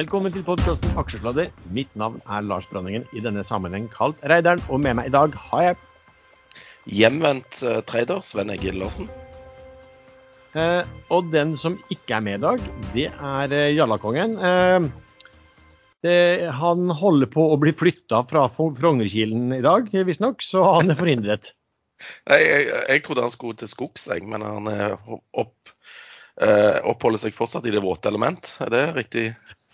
Velkommen til podkasten Aksjesladder. Mitt navn er Lars Brønningen, i denne sammenheng kalt Reidaren. Og med meg i dag har jeg Hjemvendt uh, trader Sven Egil Larsen. Uh, Og den som ikke er med i dag, det er uh, Jallakongen. Det, han holder på å bli flytta fra Fro- Frognerkilen i dag, visstnok, så han er forhindret. Jeg, jeg, jeg trodde han skulle til skogs, men han opp, eh, oppholder seg fortsatt i det våte element. Er det riktig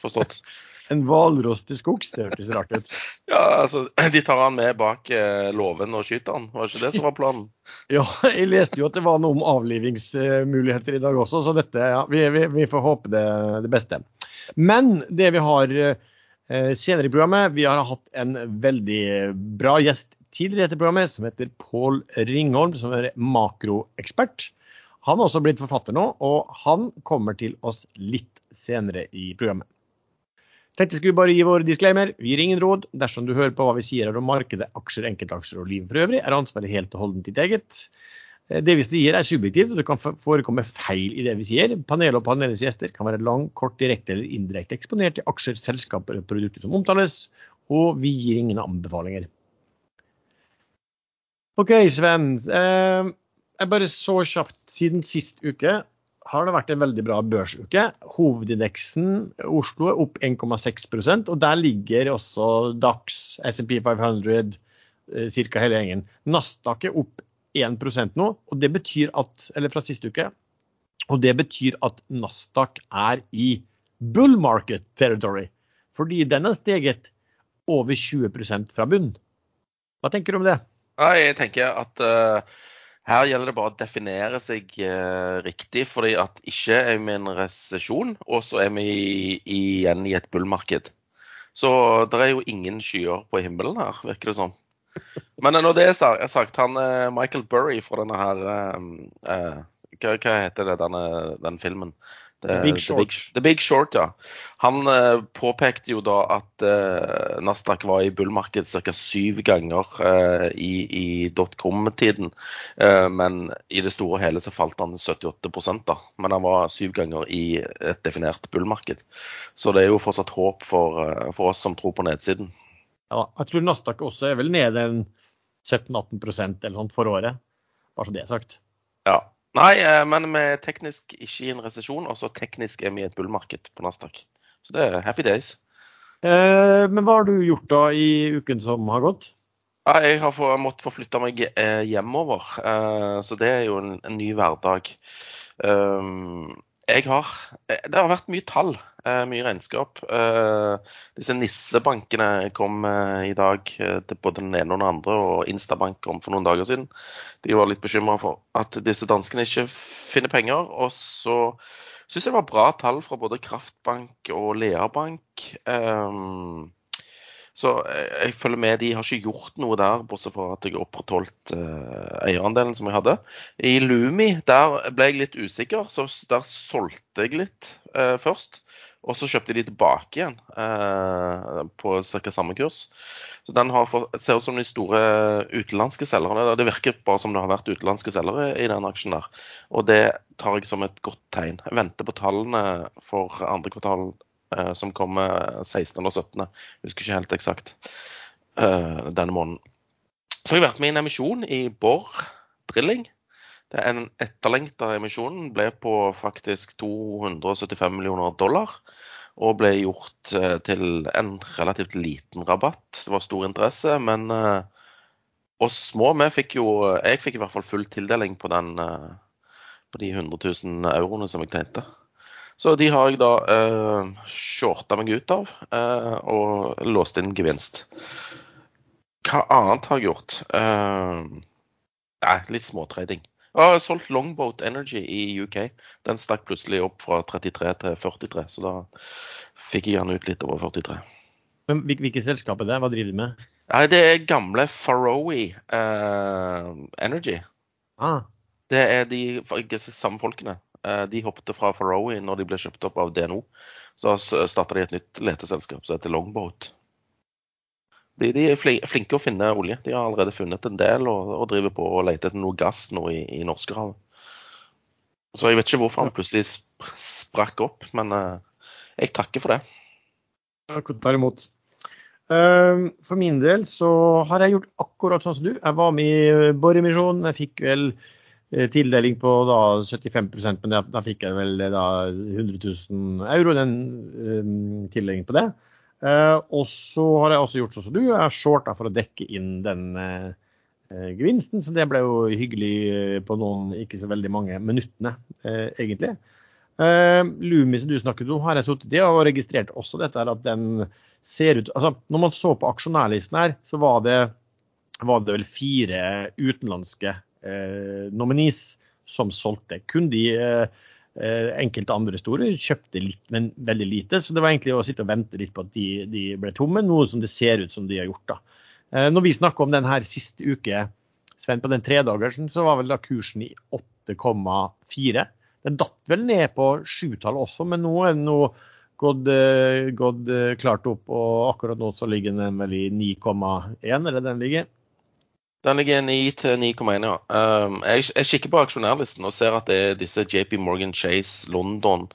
forstått? En hvalross til skogs, det hørtes rart ut. Ja, altså, De tar han med bak eh, låven og skyter han, var det ikke det som var planen? Ja, jeg leste jo at det var noe om avlivingsmuligheter i dag også, så dette, ja, vi, vi, vi får håpe det, det beste. Men det vi har eh, senere i programmet, vi har hatt en veldig bra gjest tidligere i dette programmet, som heter Pål Ringholm, som er makroekspert. Han har også blitt forfatter nå, og han kommer til oss litt senere i programmet. Tenkte jeg skulle bare gi vår disclaimer. Vi gir ingen råd. Dersom du hører på hva vi sier om markedet, aksjer, enkeltaksjer og livet for øvrig, er ansvaret helt og holdent ditt eget. Eh, Det vi sier er subjektivt, og det kan forekomme feil i det vi sier. Panelet og panelets gjester kan være lang, kort, direkte eller indirekte eksponert i aksjer, selskaper og produkter som omtales, og vi gir ingen anbefalinger. OK, Sven. Eh, Jeg bare så kjapt siden sist uke har det vært en veldig bra børsuke. Hovedindeksen Oslo er opp 1,6% og der ligger også Dax, SMP 500, ca. hele gjengen. Nasdaq er opp 1% nå, og det betyr at, eller fra siste uke, og det betyr at Nasdaq er i bull market territory. Fordi den har steget over 20% fra bunn. Hva tenker du om det? Jeg tenker at eh, her gjelder det bare å definere seg eh, riktig, fordi at ikke er vi i en resesjon, og så er vi i- igjen i et bullmarked. Så det er jo ingen skyer på himmelen her, virker det som. Men når det er sagt, han eh, Michael Burry fra denne her eh, eh, hva, hva heter det, denne, den filmen? The Big Short. The Big, The Big Short, ja. Han eh, påpekte jo da at eh, Nasdaq var i bullmarked ca. syv ganger eh, i, i dotcom-tiden. Eh, men i det store og hele så falt han 78 da. Men han var syv ganger i et definert bullmarked. Så det er jo fortsatt håp for, eh, for oss som tror på nedsiden. Ja, jeg tror Nasdaq også er vel nede en 17-18 eller sånt for året. Bare så det er sagt. Ja. Nei, eh, men vi er teknisk ikke i en resesjon, og så teknisk er vi i et bullmarked på Nasdaq. Så det er happy days. Eh, men hva har du gjort da i uken som har gått? Jeg har måttet forflytte meg eh, hjemover, eh, så det er jo en, en ny hverdag. Um, jeg har Det har vært mye tall, mye regnskap. Eh, disse nissebankene kom eh, i dag eh, til både den ene og den andre, og Instabank kom for noen dager siden. De var litt bekymra for at disse danskene ikke finner penger. Og så syns jeg det var bra tall fra både Kraftbank og Leabank. Um, så eh, jeg følger med. De har ikke gjort noe der, bortsett fra at jeg opprettholdt eh, eierandelen som jeg hadde. I Lumi der ble jeg litt usikker, så der solgte jeg litt eh, først. Og så kjøpte de tilbake igjen på ca. samme kurs. Så den fått, ser ut som de store utenlandske selgerne. Det virker bare som det har vært utenlandske selgere i den aksjen der. Og det tar jeg som et godt tegn. Jeg venter på tallene for andre kvartal som kommer 16. og 17. Jeg husker ikke helt eksakt eh, denne måneden. Så har jeg vært med i en emisjon i Borr Drilling. Det er en etterlengta emisjon. Ble på faktisk 275 millioner dollar. Og ble gjort eh, til en relativt liten rabatt. Det var stor interesse, men eh, oss små, vi fikk jo Jeg fikk i hvert fall full tildeling på den eh, på de 100 000 euroene som jeg tjente. Så de har jeg da uh, shorta meg ut av eh, og låst inn gevinst. Hva annet har jeg gjort? Uh, nei, litt småtrading. Jeg har solgt Longboat Energy i UK. Den stakk plutselig opp fra 33 til 43, så da fikk jeg den ut litt over 43. Men Hvilket selskap er det? Hva driver de med? Nei, det er gamle Faroe eh, Energy. Ah, Det er de samme folkene. Eh, De hoppet fra Faroe når de ble kjøpt opp av DNO. Så starta de et nytt leteselskap som heter Longboat. De, de er flinke å finne olje. De har allerede funnet en del og, og driver på og leter etter noe gass nå i, i Norskehavet. Så jeg vet ikke hvorfor han plutselig sp- sprakk opp, men uh, jeg takker for det. Derimot. Ehm, for min del så har jeg gjort akkurat sånn som du. Jeg var med i boremisjonen. Jeg fikk vel tildeling på da 75% men da, da fikk jeg vel da 100 000 euro, den um, tildelingen på det. Uh, og så har jeg også gjort sånn som du. Jeg har shorta for å dekke inn den uh, gevinsten, så det ble jo hyggelig på noen ikke så veldig mange minuttene, uh, egentlig. Uh, som du snakket om, har jeg sittet i og registrert også dette at den ser ut altså Når man så på aksjonærlisten her, så var det, var det vel fire utenlandske uh, nominees som solgte. Kun de uh, enkelte andre store kjøpte litt, men veldig lite. Så det var egentlig å sitte og vente litt på at de, de ble tomme, noe som det ser ut som de har gjort. da. Når vi snakker om den her siste uke, Sven, på den tredagersen, så var vel da kursen i 8,4. Den datt vel ned på sjutallet også, men nå er den nå gått, eh, gått, eh, klart opp. Og akkurat nå så ligger den vel i 9,1, eller den ligger? Den ligger 9 til 9,1, ja. Um, jeg, jeg, kikker på aksjonærlisten og ser at det er disse JP Morgan Chase, London,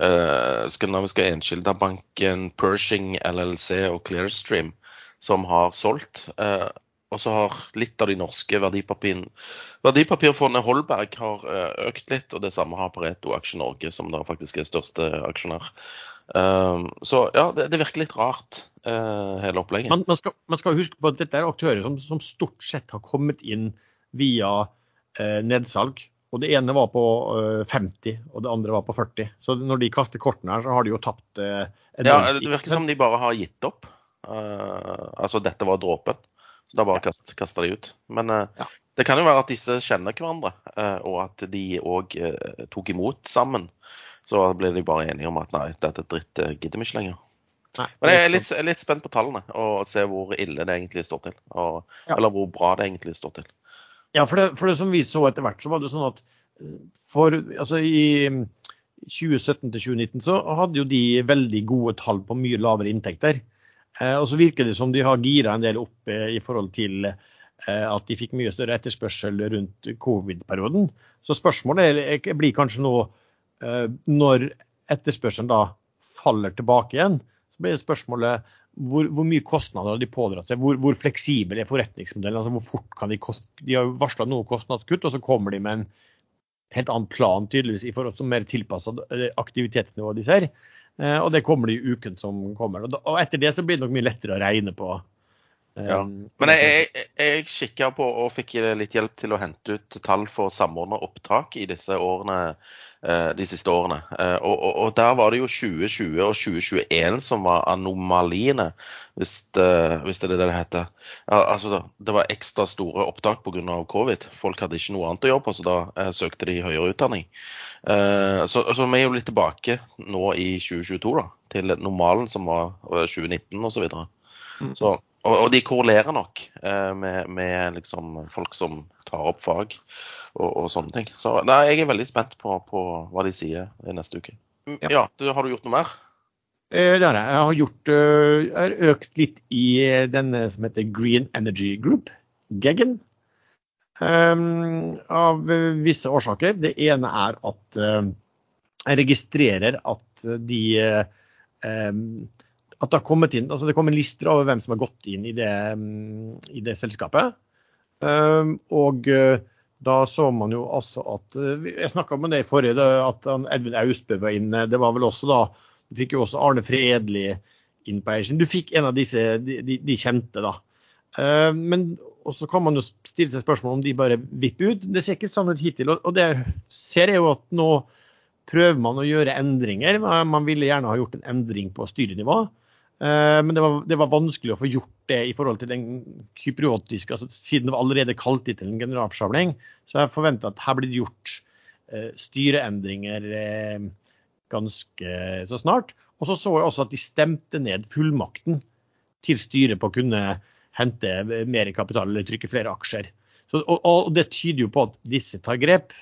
uh, Skandinaviske Enskildabanken, Pershing, LLC og Clearstream som har solgt. Uh, og så har litt av de norske Verdipapirfondet Holberg har eh, økt litt, og det samme har Pareto Aksje Norge, som der faktisk er største aksjonær. Um, så ja, det, det, virker litt rart, uh, hele opplegget. Man, man, skal, man, skal, huske på at dette er aktører som, som stort sett har kommet inn via uh, nedsalg. Og det ene var på uh, 50, og det andre var på 40. Så når de kaster kortene her, så har de jo tapt Ja, det virker som de bare har gitt opp. altså dette var dråpen. Så da bare ja. kasta de ut. Men ja. det kan jo være at disse kjenner hverandre, og at de òg eh, tok imot sammen. Så ble de bare enige om at nei, dette er dritt, gidder vi ikke lenger. Nei, Men jeg er litt, litt, spent på tallene og se hvor ille det egentlig står til. Og, ja. Eller hvor bra det egentlig står til. Ja, for det, for det, som vi så etter hvert, så var det sånn at for, altså i 2017 til 2019 så hadde jo de veldig gode tall på mye lavere inntekter. Eh, og så virker det som de har gira en del opp eh, i forhold til eh, at de fikk mye større etterspørsel rundt covid-perioden. Så spørsmålet blir kanskje nå når etterspørselen da faller tilbake igjen, så blir det spørsmålet hvor, hvor, mye kostnader har de pådratt seg? Hvor, hvor fleksibel er forretningsmodellen? Altså hvor fort kan De kost, de har varsla noe kostnadskutt, og så kommer de med en helt annen plan tydeligvis i forhold til mer tilpassa aktivitetsnivå de ser. Eh, og det kommer det i uken som kommer. Og etter det så blir det nok mye lettere å regne på. Ja. Eh, Men jeg, jeg, jeg kikka på og fikk litt hjelp til å hente ut tall for samordna opptak i disse årene, eh, de siste årene. Og, og, og, der var det jo 2020 og 2021 som var anomaliene, hvis det, hvis det er det det heter. Altså, det var ekstra store opptak pga. covid. Folk hadde ikke noe annet å gjøre på, så da søkte de høyere utdanning. Så, så, vi er jo litt tilbake nå i 2022 da, til normalen som var 2019 osv. Så videre. mm. Så, og, og de korrelerer nok uh, med, med liksom folk som tar opp fag og, og sånne ting. Så nei, jeg er veldig spent på, på hva de sier i neste uke. Mm, ja, ja du, Har du gjort noe mer? Eh, det har jeg. Jeg har, gjort, jeg har økt litt i denne som heter Green Energy Group, Geggen. Um, av visse årsaker. Det ene er at uh, jeg registrerer at de um, at det har kommet inn, altså det kommer lister over hvem som har gått inn i det, um, i det selskapet. og uh, da så man jo altså at uh, Jeg snakka om det i forrige, at Edvin Austbø var inne. Det var vel også da Du fikk jo også Arne Fredli inn på eiersiden. Du fikk en av disse, de, de, de kjente, da. Men og så kan man jo stille seg spørsmål om de bare vipper ut. Det ser ikke sånn ut hittil. Og det ser jeg jo at nå prøver man å gjøre endringer. Man ville gjerne ha gjort en endring på styrenivå. Eh, men det var, det var, vanskelig å få gjort det i forhold til den kypriotiske, altså siden det var allerede kalt inn til en generalforsamling. Så jeg forventer at her blir det gjort eh, styreendringer eh, ganske så snart. Og så så jeg også at de stemte ned fullmakten til styret på å kunne hente mer kapital eller trykke flere aksjer. Så, og, og, Det tyder jo på at disse tar grep.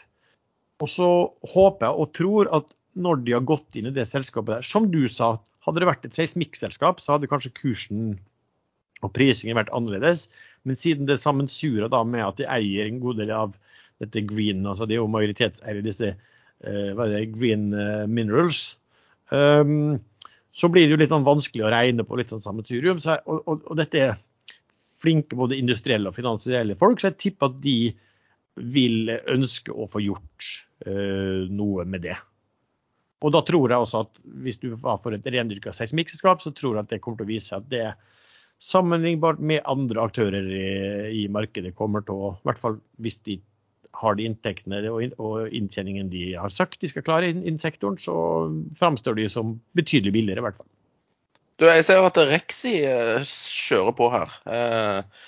Og så håper jeg og tror at når de har gått inn i det selskapet der, som du sa, hadde det vært et seismikkselskap, så hadde kanskje kursen og prisingen vært annerledes. Men siden det sammensurer da med at de eier en god del av dette green, altså de er jo majoritetseier i disse det, green uh, minerals, um, så blir det jo litt sånn vanskelig å regne på litt sånn sammensurium. Så, og, og, og, dette er flinke både industrielle og finansielle folk, så jeg tipper at de vil ønske å få gjort uh, noe med det. Og da tror jeg også at hvis du var for et rendyrka seismikkselskap, så tror jeg at det kommer til å vise at det sammenlignbart med andre aktører i, i markedet kommer til å, i hvert fall hvis de har de inntektene og inntjeningen de har sagt de skal klare innen sektoren, så framstår de som betydelig billigere, i hvert fall. Du, jeg ser at Rexi eh, kjører på her. Eh,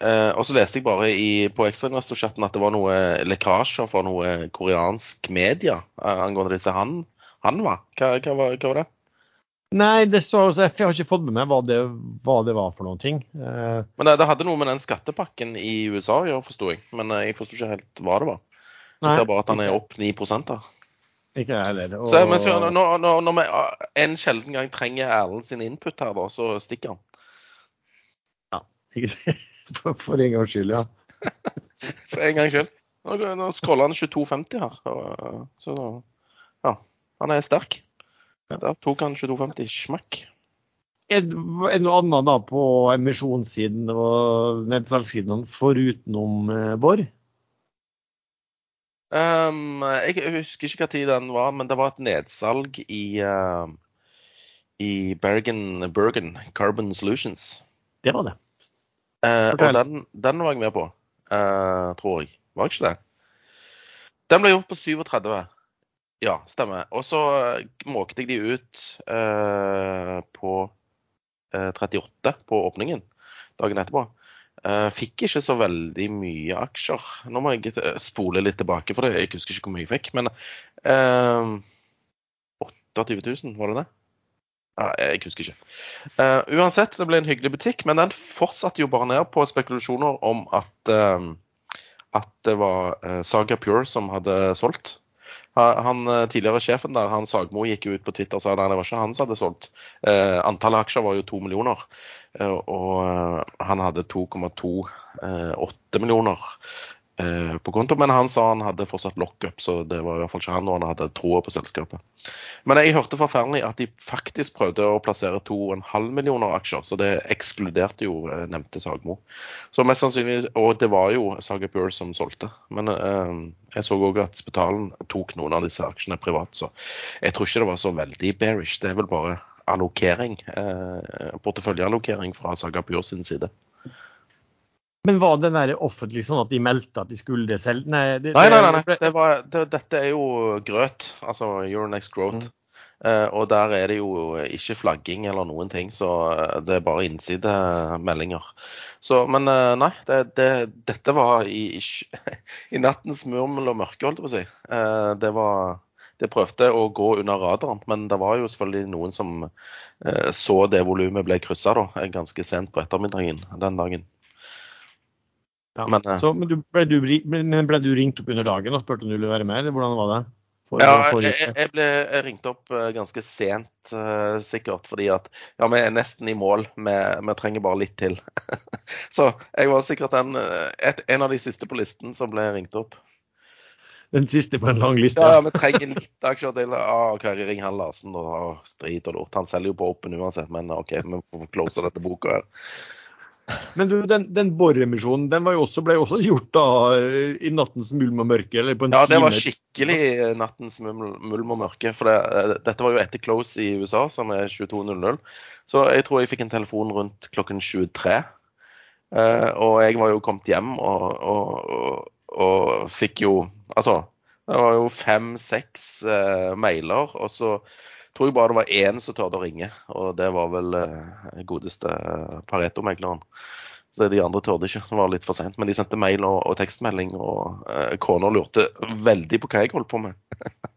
eh, og så leste jeg bare i, på ekstrainvestorchatten at det var noe lekkasjer fra noe koreansk media eh, angående disse han, Hanva. Hva, hva, hva, hva var det? Nei, det så, jeg har ikke fått med meg hva det, hva det var for noen ting. Eh, Men det, det, hadde noe med den skattepakken i USA å gjøre, forsto jeg. Men eh, jeg forsto ikke helt hva det var. Jeg ser bare at han er opp 9 der. Ikke jeg heller. Og... Så, men så, når, når, når, vi en sjelden gang trenger Erlend sin input her, da, så stikker han. Ja. For, for en gangs skyld, ja. for en gangs skyld. Nå, nå scroller han 22,50 her. Så ja, han er sterk. Der tok han 22,50 smakk. Er det noe annet da på emisjonssiden og nedsalgssiden forutenom eh, Borr? Um, jeg husker ikke hva tid den var, men det var et nedsalg i, uh, i Bergen, Bergen Carbon Solutions. Det var det. Uh, og den, den, var jeg med på, uh, tror jeg. Var ikke det? Den ble gjort på 37. Ja, stemmer. Og så eh, måkte jeg de ut eh, på eh, 38 på åpningen dagen etterpå. Eh, fikk ikke så veldig mye aksjer. Nå må jeg eh, spole litt tilbake, for det. jeg husker ikke hvor mye jeg fikk. Men 28 000, var det det? Ja, jeg husker ikke. Uansett, det ble en hyggelig butikk, men den fortsatte jo bare ned på spekulasjoner om at, at det var Saga Pure som hadde solgt. Han eh, tidligere sjefen der, han Sagmo, gikk jo ut på Twitter og sa at det var ikke han som hadde solgt. Eh, antallet aksjer var jo to millioner, eh, og eh, han hadde 2,28 eh, millioner Eh, på konto, men han sa han hadde fortsatt lockup, så det var i hvert fall ikke han når han hadde troa på selskapet. Men jeg hørte forferdelig at de faktisk prøvde å plassere 2,5 millioner aksjer, så det ekskluderte jo eh, nevnte Sagmo. Så mest sannsynlig, Og det var jo Saga Pure som solgte. Men eh, jeg så òg at Spetalen tok noen av disse aksjene privat, så jeg tror ikke det var så veldig bearish. Det er vel bare allokering, eh, porteføljeallokering fra Saga Pure sin side. Men var den der offentlig sånn at de meldte at de skulle det selv? Nei, det, nei, nei, nei, nei. Det var, det, dette er jo grøt, altså Euronext Growth. Mm. Uh, og der er det jo ikke flagging eller noen ting, så eh, det er bare innsidemeldinger. Så, men uh, nei, det, det, dette var i, i, nattens murmel og mørke, holdt jeg på å si. Uh, det var det prøvde å gå under radaren, men det var jo selvfølgelig noen som så det volumet ble kryssa ganske sent på ettermiddagen den dagen. Ja. Men, uh, så, men, du, ble du, men, ble du, ringt opp under dagen og spurte om du ville være med, eller hvordan var det? For, ja, jeg, jeg, ble ringt opp uh, ganske sent, uh, sikkert fordi at ja, vi er nesten i mål. Vi, vi trenger bare litt til. så jeg var sikkert en, et, en av de siste på listen som ble ringt opp. Den siste på en lang liste? Ja, ja vi trenger litt aksjer til. Ah, OK, ring han Larsen, ah, strit og lort. Han selger jo på Open uansett, men OK, vi får close dette boka her. Men du, den, den boremisjonen den jo også, ble jo også gjort da i nattens mulm og mørke? eller på en Ja, det var skikkelig nattens mulm og mørke. For det, eh, dette var jo etter close i USA, som er 22.00. Så jeg tror jeg fikk en telefon rundt klokken 23. Eh, og jeg var jo kommet hjem og, og, og, og fikk jo Altså, det var jo fem-seks eh, mailer, og så tror jeg bare det var én som tørde å ringe, og det var vel uh, godeste Pareto-megleren. Så de andre tørde ikke. Det var litt for seint. Men de sendte mail og, og tekstmelding, og uh, kona lurte veldig på hva jeg holdt på med.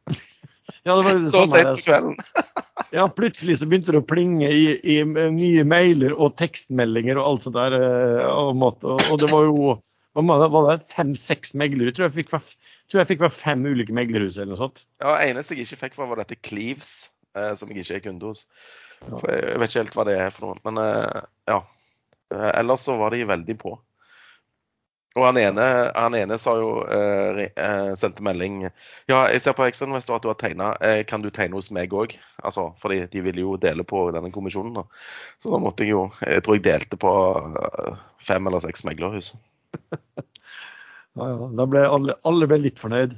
ja, det var det så sent på kvelden. ja, plutselig så begynte det å plinge i, i, nye mailer og tekstmeldinger og alt sånt der. Og, og, det var jo var det fem-seks meglere? Tror jeg fikk, tror jeg fikk fem ulike meglerhus eller noe sånt. Ja, eneste jeg ikke fikk, var, var dette Cleaves eh, som jeg ikke er kunde hos. For jeg vet ikke helt hva det er for noe. Men eh, ja. Eh, ellers så var de veldig på. Og han ene, han ene sa jo, eh, eh, sendte melding Ja, jeg ser på Ekstrainvestor at du har tegna. Eh, kan du tegne hos meg òg? Altså, fordi de ville jo dele på denne kommisjonen. da. Så da måtte jeg jo Jeg tror jeg delte på fem eller seks meglerhus. Ja, ja. Da ble alle, alle ble litt fornøyd.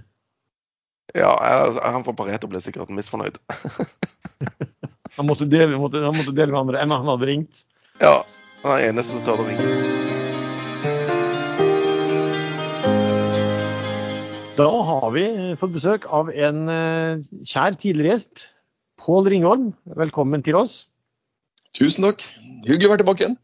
Ja, jeg- han fra Pareto ble sikkert misfornøyd. Han måtte dele, måtte, han måtte dele med andre enn han hadde ringt. ja. Han er eneste som tør å ringe. Da har vi fått besøk av en eh, kjær tidligere gjest. Pål Ringholm, velkommen til oss. Tusen takk. Hyggelig å være tilbake igjen.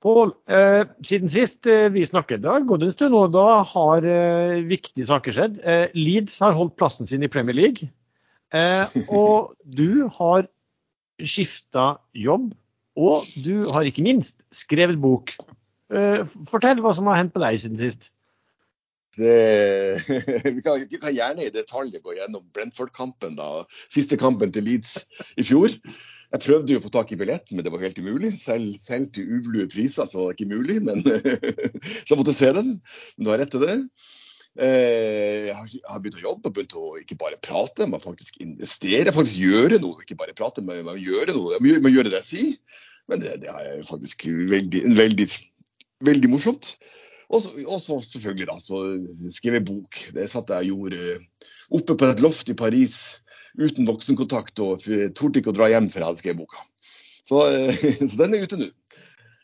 Pål, eh, siden sist eh, vi snakket, det har gått en stund og da har eh, viktige saker skjedd. Eh, Leeds har holdt plassen sin i Premier League. Eh, og du har skifta jobb, og du har ikke minst skrevet bok. Eh, fortell hva som har hendt på deg siden sist. Det, vi, kan, vi kan gjerne i detalj gå gjennom Brentford-kampen, da. Siste kampen til Leeds i fjor. Jeg prøvde jo å få tak i billetten, men det var helt umulig. Selv, selv til ublue priser så var det ikke mulig. Men så jeg måtte se den. Men du har rett til det. Eh, Jeg har, begynt å jobbe, begynt å ikke bare prate, men faktisk investere. Faktisk gjøre noe. Ikke bare prate, men, men gjøre noe. Men gjøre det jeg sier. Men det, det er faktisk veldig, veldig, veldig morsomt. Og så, selvfølgelig da, så skrev jeg bok. Det satt jeg og gjorde oppe på et loft i Paris uten voksenkontakt og torde ikke å dra hjem før jeg hadde skrevet boka. Så, eh, så den er ute nå.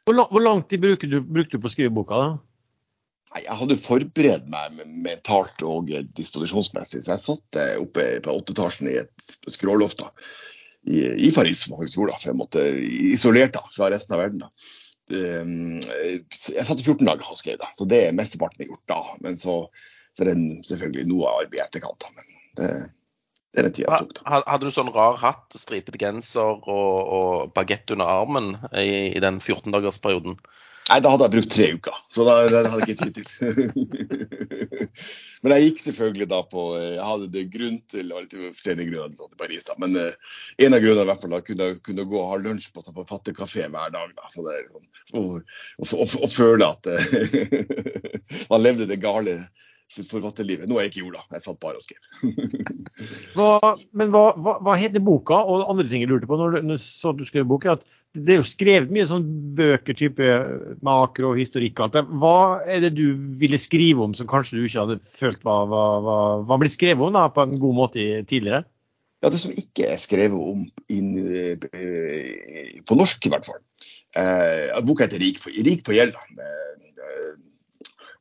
Hvor, la- hvor lang tid brukte du, brukte du på å skrive boka? da? Nei, Jeg hadde forberedt meg med- mentalt og eh, disposisjonsmessig, så jeg satt eh, oppe på åtteetasjen i et skråloft da, i, i Paris, som jeg faktisk gjorde, da, for jeg måtte isolert da, fra resten av verden. da. Um, Jeg satt i 14 dager og skrev, da, så det er mesteparten er gjort da. Men så, så er det selvfølgelig noe arbeid etterkant. men det, det er den tida det tok. da. Hadde du sånn rar hatt, stripete genser og, og bagett under armen i, i den 14-dagersperioden? Nei, da hadde jeg brukt tre uker, så da, det hadde jeg ikke tid til. men jeg gikk selvfølgelig da på Jeg hadde det grunn til var litt forskjellige grunner til Paris, da. Men uh, en av grunnene i hvert fall da kunne, kunne gå og ha lunsj på, sånn fattig kafé hver dag. da, så det er sånn, og, og, og, og føle at eh, man levde det gale forfatterlivet. Noe jeg ikke gjorde, da. Jeg satt bare og skrev. Hva, men hva, hva, hva heter boka, og andre ting jeg lurte på når du, når du skrev boka, er at det er jo skrevet mye sånn bøker type makro, og alt det. Hva er det du ville skrive om som kanskje du ikke hadde følt var, var, var, var blitt skrevet om da, på en god måte tidligere? Ja, Det som ikke er skrevet om inn, eh, på norsk, i hvert fall. Eh, boka heter 'Rik på, rik på gjeld'. Eh,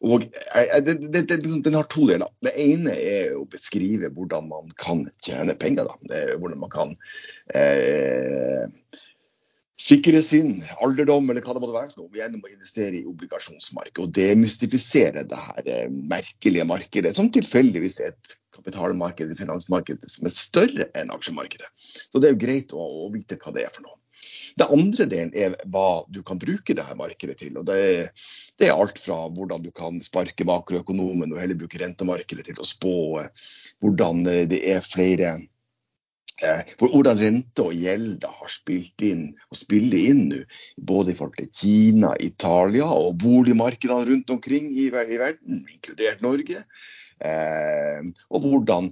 og eh, det, det, det, Den har to deler. Det ene er å beskrive hvordan man kan tjene penger. Da. Hvordan man kan eh, sikre sin alderdom eller hva det måtte være for noe, gjennom å investere i obligasjonsmarkedet. Og demystifisere det her eh, merkelige markedet, som tilfeldigvis er et kapitalmarked, et finansmarked, som er større enn aksjemarkedet. Så det er jo greit å, å vite hva det er for noe. Det andre delen er hva du kan bruke det her markedet til. og det er, det er alt fra hvordan du kan sparke makroøkonomen og heller bruke rentemarkedet til å spå eh, hvordan eh, det er flere hvordan rente og gjelder har spilt inn og spiller inn nå, både i forhold til Kina, Italia og boligmarkedene rundt omkring i, i verden, inkludert Norge. Eh, og hvordan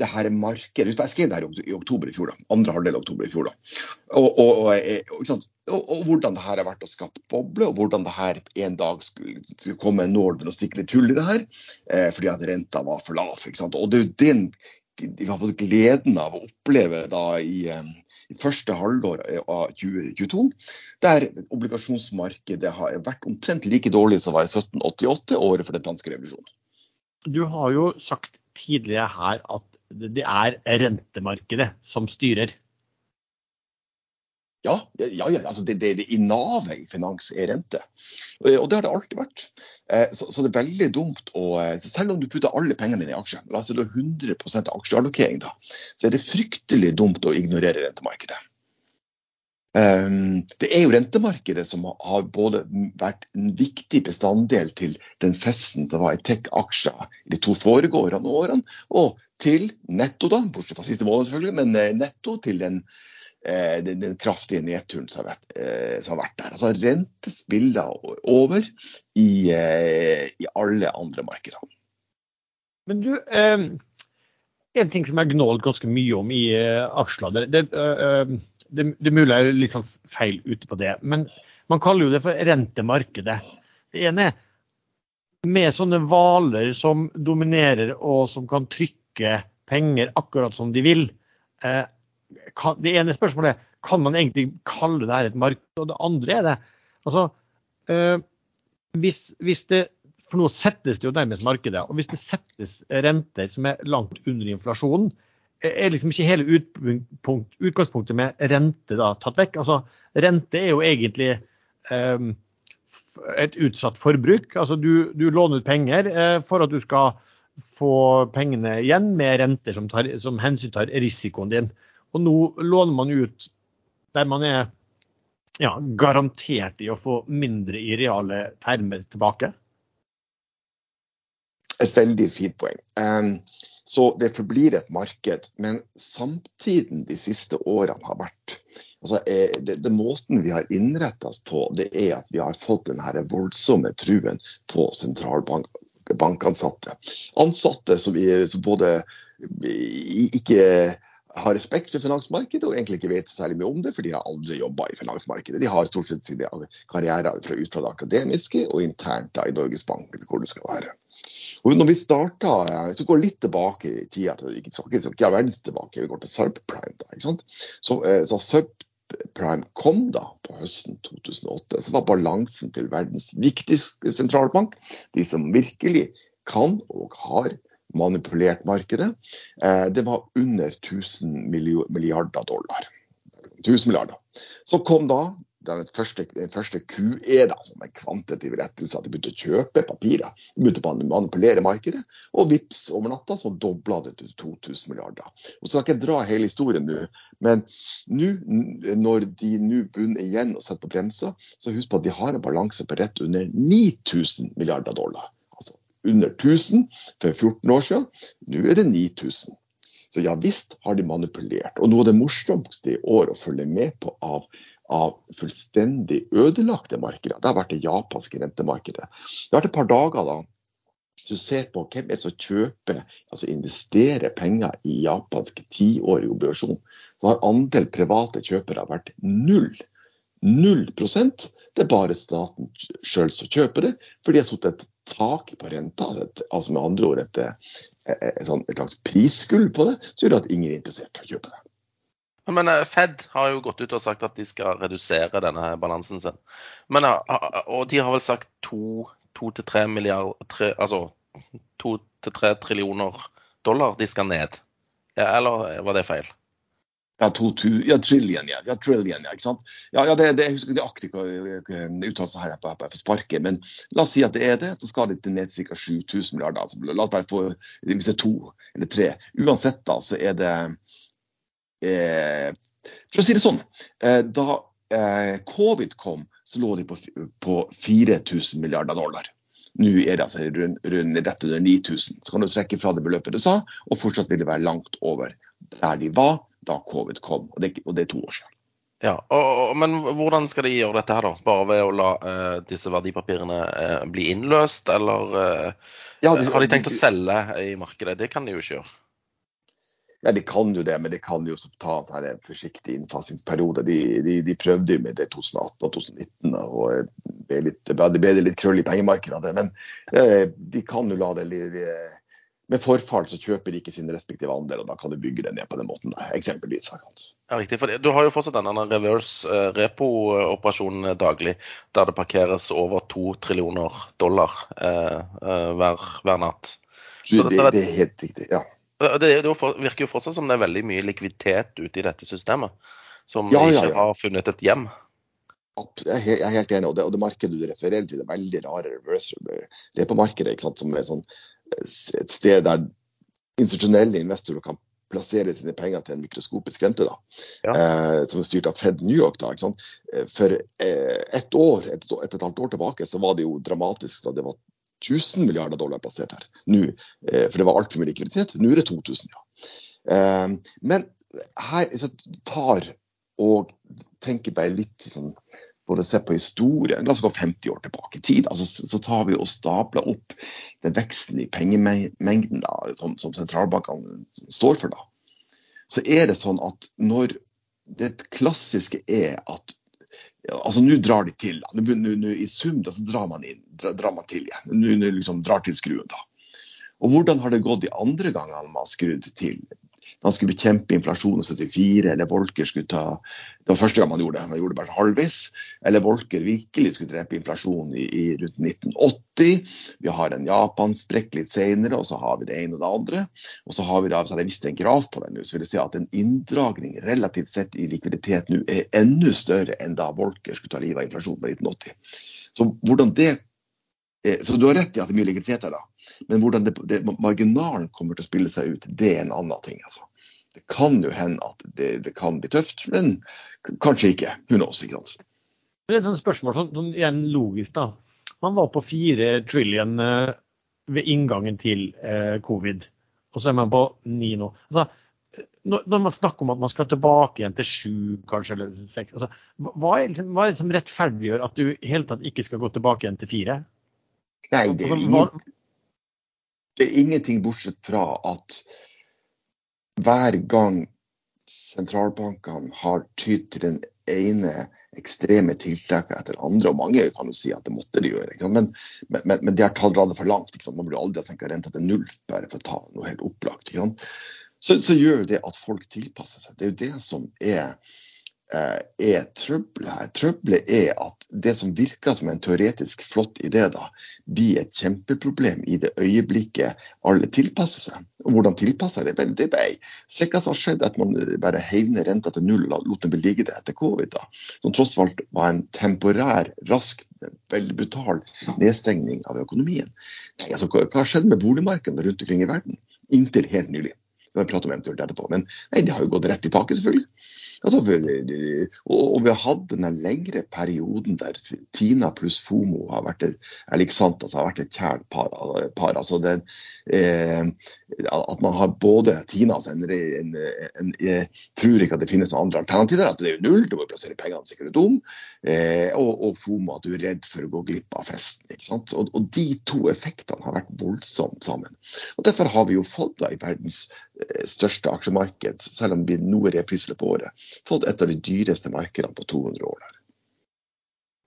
det her markedet Jeg skrev det her i oktober i fjor, da, andre halvdel av oktober i fjor. da. Og, og, og, eh, og, og, hvordan det her har vært å skape boble, og hvordan det her en dag skulle, skulle komme en nål og stikke litt hull i det her, eh, fordi at renta var for lav. Og det er jo den vi har fått gleden av å oppleve da i, eh, i første halvår av 2022, der obligasjonsmarkedet har vært omtrent like dårlig som var i 1788, året for den franske revolusjonen. Du har jo sagt tidligere her at det er rentemarkedet som styrer. Ja, ja, ja altså det, det, det i navet i finans er rente. Og og det har det alltid vært. Eh, Så, så det er veldig dumt å eh, Selv om du putter alle pengene dine i aksjer, la oss si du har 100% aksjeallokering, da, så er det fryktelig dumt å ignorere rentemarkedet. Um, Det er jo rentemarkedet som har både vært en viktig bestanddel til den festen som var i tech-aksjer de to foregående årene, og til netto, da, bortsett fra siste måned selvfølgelig, men eh, netto til den eh, den, den, kraftige nedturen som har, vært, eh, som har vært der. Altså rentespiller over i, eh, i, alle andre markeder. Men du, eh, en ting som jeg gnålt ganske mye om i eh, aksjer det, det, det, det, er mulig jeg er litt sånn feil ute på det, men man kaller jo det for rentemarkedet. Det ene er med sånne hvaler som dominerer og som kan trykke penger akkurat som de vil. Eh, det ene spørsmålet er kan man egentlig kalle det her et marked, og det andre er det altså, øh, hvis, hvis det For nå settes det jo nærmest markedet. Og hvis det settes renter som er langt under inflasjonen, er liksom ikke hele utgangspunktet med rente da tatt vekk. Altså, rente er jo egentlig øh, et utsatt forbruk. Altså, du, du låner ut penger uh, for at du skal få pengene igjen med renter som, tar, som hensyntar risikoen din. Og nå låner man ut der man er ja, garantert i å få mindre i reale termer tilbake. Et veldig fint poeng. Um, så det forblir et marked. Men samtiden de siste årene har vært altså, eh, det, det Måten vi har innretta oss på, det er at vi har fått den voldsomme truen på sentralbankansatte. Ansatte som, vi, som både ikke har respekt for finansmarkedet og egentlig ikke vet særlig mye om det, for de har aldri jobba i finansmarkedet. De har stort sett sine karrierer fra, ut fra det akademiske og internt da, i Norges Bank, hvor det skal være. Og når vi starta, Hvis vi går litt tilbake i tida, ikke, ikke, ikke verdens tilbake, vi går til subprime, da, ikke sant? Så, eh, så subprime kom da på høsten 2008. Så var balansen til verdens viktigste sentralbank, de som virkelig kan og har manipulert markedet, eh, det var under 1000 milliarder dollar. 1000 milliarder. Så kom da den første, første QE, da, som er kvantitativ rettelse, at de begynte å kjøpe papirer. De begynte å manipulere markedet, og vips over natta så dobla det til 2000 milliarder. Og Så skal jeg ikke dra hele historien nå, men nå, når de nå bunner igjen og setter på bremser, så husk på at de har en balanse på rett under 9000 milliarder dollar under 1000 for 14 år siden. Nå er det 9000. Så ja visst har de manipulert. Og noe av det morsomste i år å følge med på av, av fullstendig ødelagte markeder, det har vært det japanske rentemarkedet. Det har vært et par dager da du ser på hvem er det som kjøper, altså investerer penger i japanske tiårig obligasjon, så har andel private kjøpere vært null. Null prosent. Det er bare staten sjøl som kjøper det, for de har satt et tak på renta, altså med andre ord et, et, sånn, et slags prisskull på det, så gjør det at ingen er interessert i å kjøpe det. Men eh, Fed har jo gått ut og sagt at de skal redusere denne balansen sin. Men, eh, og de har vel sagt to til tre milliarder Altså to til tre trillioner dollar de skal ned. Eller var det feil? Ja, to, to, ja, trillion, ja. ja, trillion, ja, ikke sant? Ja, ja det, det, jeg husker ikke aktig uttalelsen her på, på, på sparket, men la oss si at det er det. Så skal det ned ca. 7000 milliarder. Altså, la oss bare få, hvis det er to eller tre. Uansett da, så er det eh, For å si det sånn, eh, da eh, covid kom, så lå de på, på 4000 milliarder dollar. Nå er det altså rundt, rundt rett under 9000. Så kan du trekke fra det beløpet du sa, og fortsatt vil det være langt over der de var da covid kom. Og det, og det er to år siden. Ja, og, og, Men hvordan skal de gjøre dette her, da? Bare ved å la uh, disse verdipapirene uh, bli innløst, eller uh, ja, de, har de tenkt de, å selge i markedet? Det kan de jo ikke gjøre. Ja, De kan jo det, men de kan jo ta en sånn forsiktig innfasingsperiode. De, de, de, prøvde jo med det 2018 og 2019, og det ble litt, litt krøll i pengemarkedet. Men de kan jo la det med forfall så kjøper de ikke sine respektive andeler, og da kan du bygge det ned på den måten. Der, eksempelvis. Ja, riktig. For du har jo fortsatt denne reverse uh, repo-operasjonen daglig, der det parkeres over to trillioner dollar uh, uh, hver, hver, natt. Det, det, det, er helt riktig, ja. Det, det, virker jo fortsatt som det er veldig mye likviditet ute i dette systemet, som ja, ikke ja, ja. har funnet et hjem. Jeg er helt enig, og det, og det markedet du refererer til, det er veldig rare reverse repo-markedet, som er sånn et sted der institusjonelle investorer kan plassere sine penger til en mikroskopisk rente, da, ja. eh, som er styrt av Fed New York. da, ikke sant? Eh, for eh, ett år, et, et, et halvt år tilbake så var det jo dramatisk. da Det var 1000 milliarder dollar plassert her. Nå, eh, for det var altfor mye likviditet. Nå er det 2000, ja. Eh, men her så tar og tenker bare litt sånn både se på historien, la oss gå 50 år tilbake i tid, altså, så tar vi og stabler opp den veksten i pengemengden da, som, som sentralbankene står for. da. Så er det sånn at når det klassiske er at Altså Nå drar de til. da. Nå, nå, nå, I sum da, så drar man, inn, drar, drar man til igjen. Nå liksom drar til skruen. da. Og hvordan har det gått de andre gangene man har skrudd til? Man skulle bekjempe inflasjonen i 74, eller Volker skulle ta Det var første gang man gjorde det, man gjorde det bare halvvis. Eller Volker virkelig skulle drepe inflasjonen i, i rundt 1980. Vi har en Japan-sprekk litt senere, og så har vi det ene og det andre. Og så har vi da, hvis jeg hadde visst en graf på den nå, så vil jeg si at en inndragning relativt sett i likviditet nå er enda større enn da Volker skulle ta livet av inflasjonen på 1980. Så hvordan det eh, så du har rett i at det er mye likviditet her. Men hvordan det, det, marginalen kommer til å spille seg ut, det er en annen ting. altså. Det kan jo hende at det, det kan bli tøft, men kanskje ikke. Hun også, ikke sant. Det er et sånt spørsmål som, som igjen logisk. da. Man var på fire trillion eh, ved inngangen til eh, covid, og så er man på ni nå. Altså, når man snakker om at man skal tilbake igjen til sju, kanskje, eller seks altså, hva, er, liksom, hva er det som rettferdiggjør at du i hele tatt ikke skal gå tilbake igjen til fire? Nei, det er, altså, ingen, det er ingenting bortsett fra at hver gang sentralbankene har tydd til den ene ekstreme tiltaket etter andre, og mange kan jo si at det måtte de gjøre, men, men, men, de har tatt det for langt. Man burde aldri ha senka renta til null bare for å ta noe helt opplagt. Så, så, gjør det at folk tilpasser seg. Det er jo det som er er trøbbelet her. Trøbbelet er at det som virker som en teoretisk flott idé, da, blir et kjempeproblem i det øyeblikket alle tilpasser seg. Og hvordan tilpasser det? Det ble Se hva som har skjedd at man bare heiv ned renta til null og lot den bli liggende etter covid. da, Som tross alt var en temporær, rask, veldig brutal nedstengning av økonomien. Altså, hva har skjedd med boligmarkedene rundt omkring i verden? Inntil helt nylig. Vi vi prate om eventuelt etterpå. Men nei, det har jo gått rett i taket, selvfølgelig. Altså, og vi har hatt denne lengre perioden der Tina pluss FOMO har vært et, altså, et kjært par. par altså den, eh, at man har både Tina altså en, en, en, Jeg tror ikke at det finnes noen andre alternativer. At det er jo null, du må plassere pengene sikkert dum. Eh, og, og, FOMO, at du er redd for å gå glipp av festen. ikke sant? Og, og de to effektene har vært voldsomt sammen. Og Derfor har vi jo fått da i verdens eh, største aksjemarked, selv om det blir noe repriselig på året, fått et av de dyreste markedene på 200 år. der.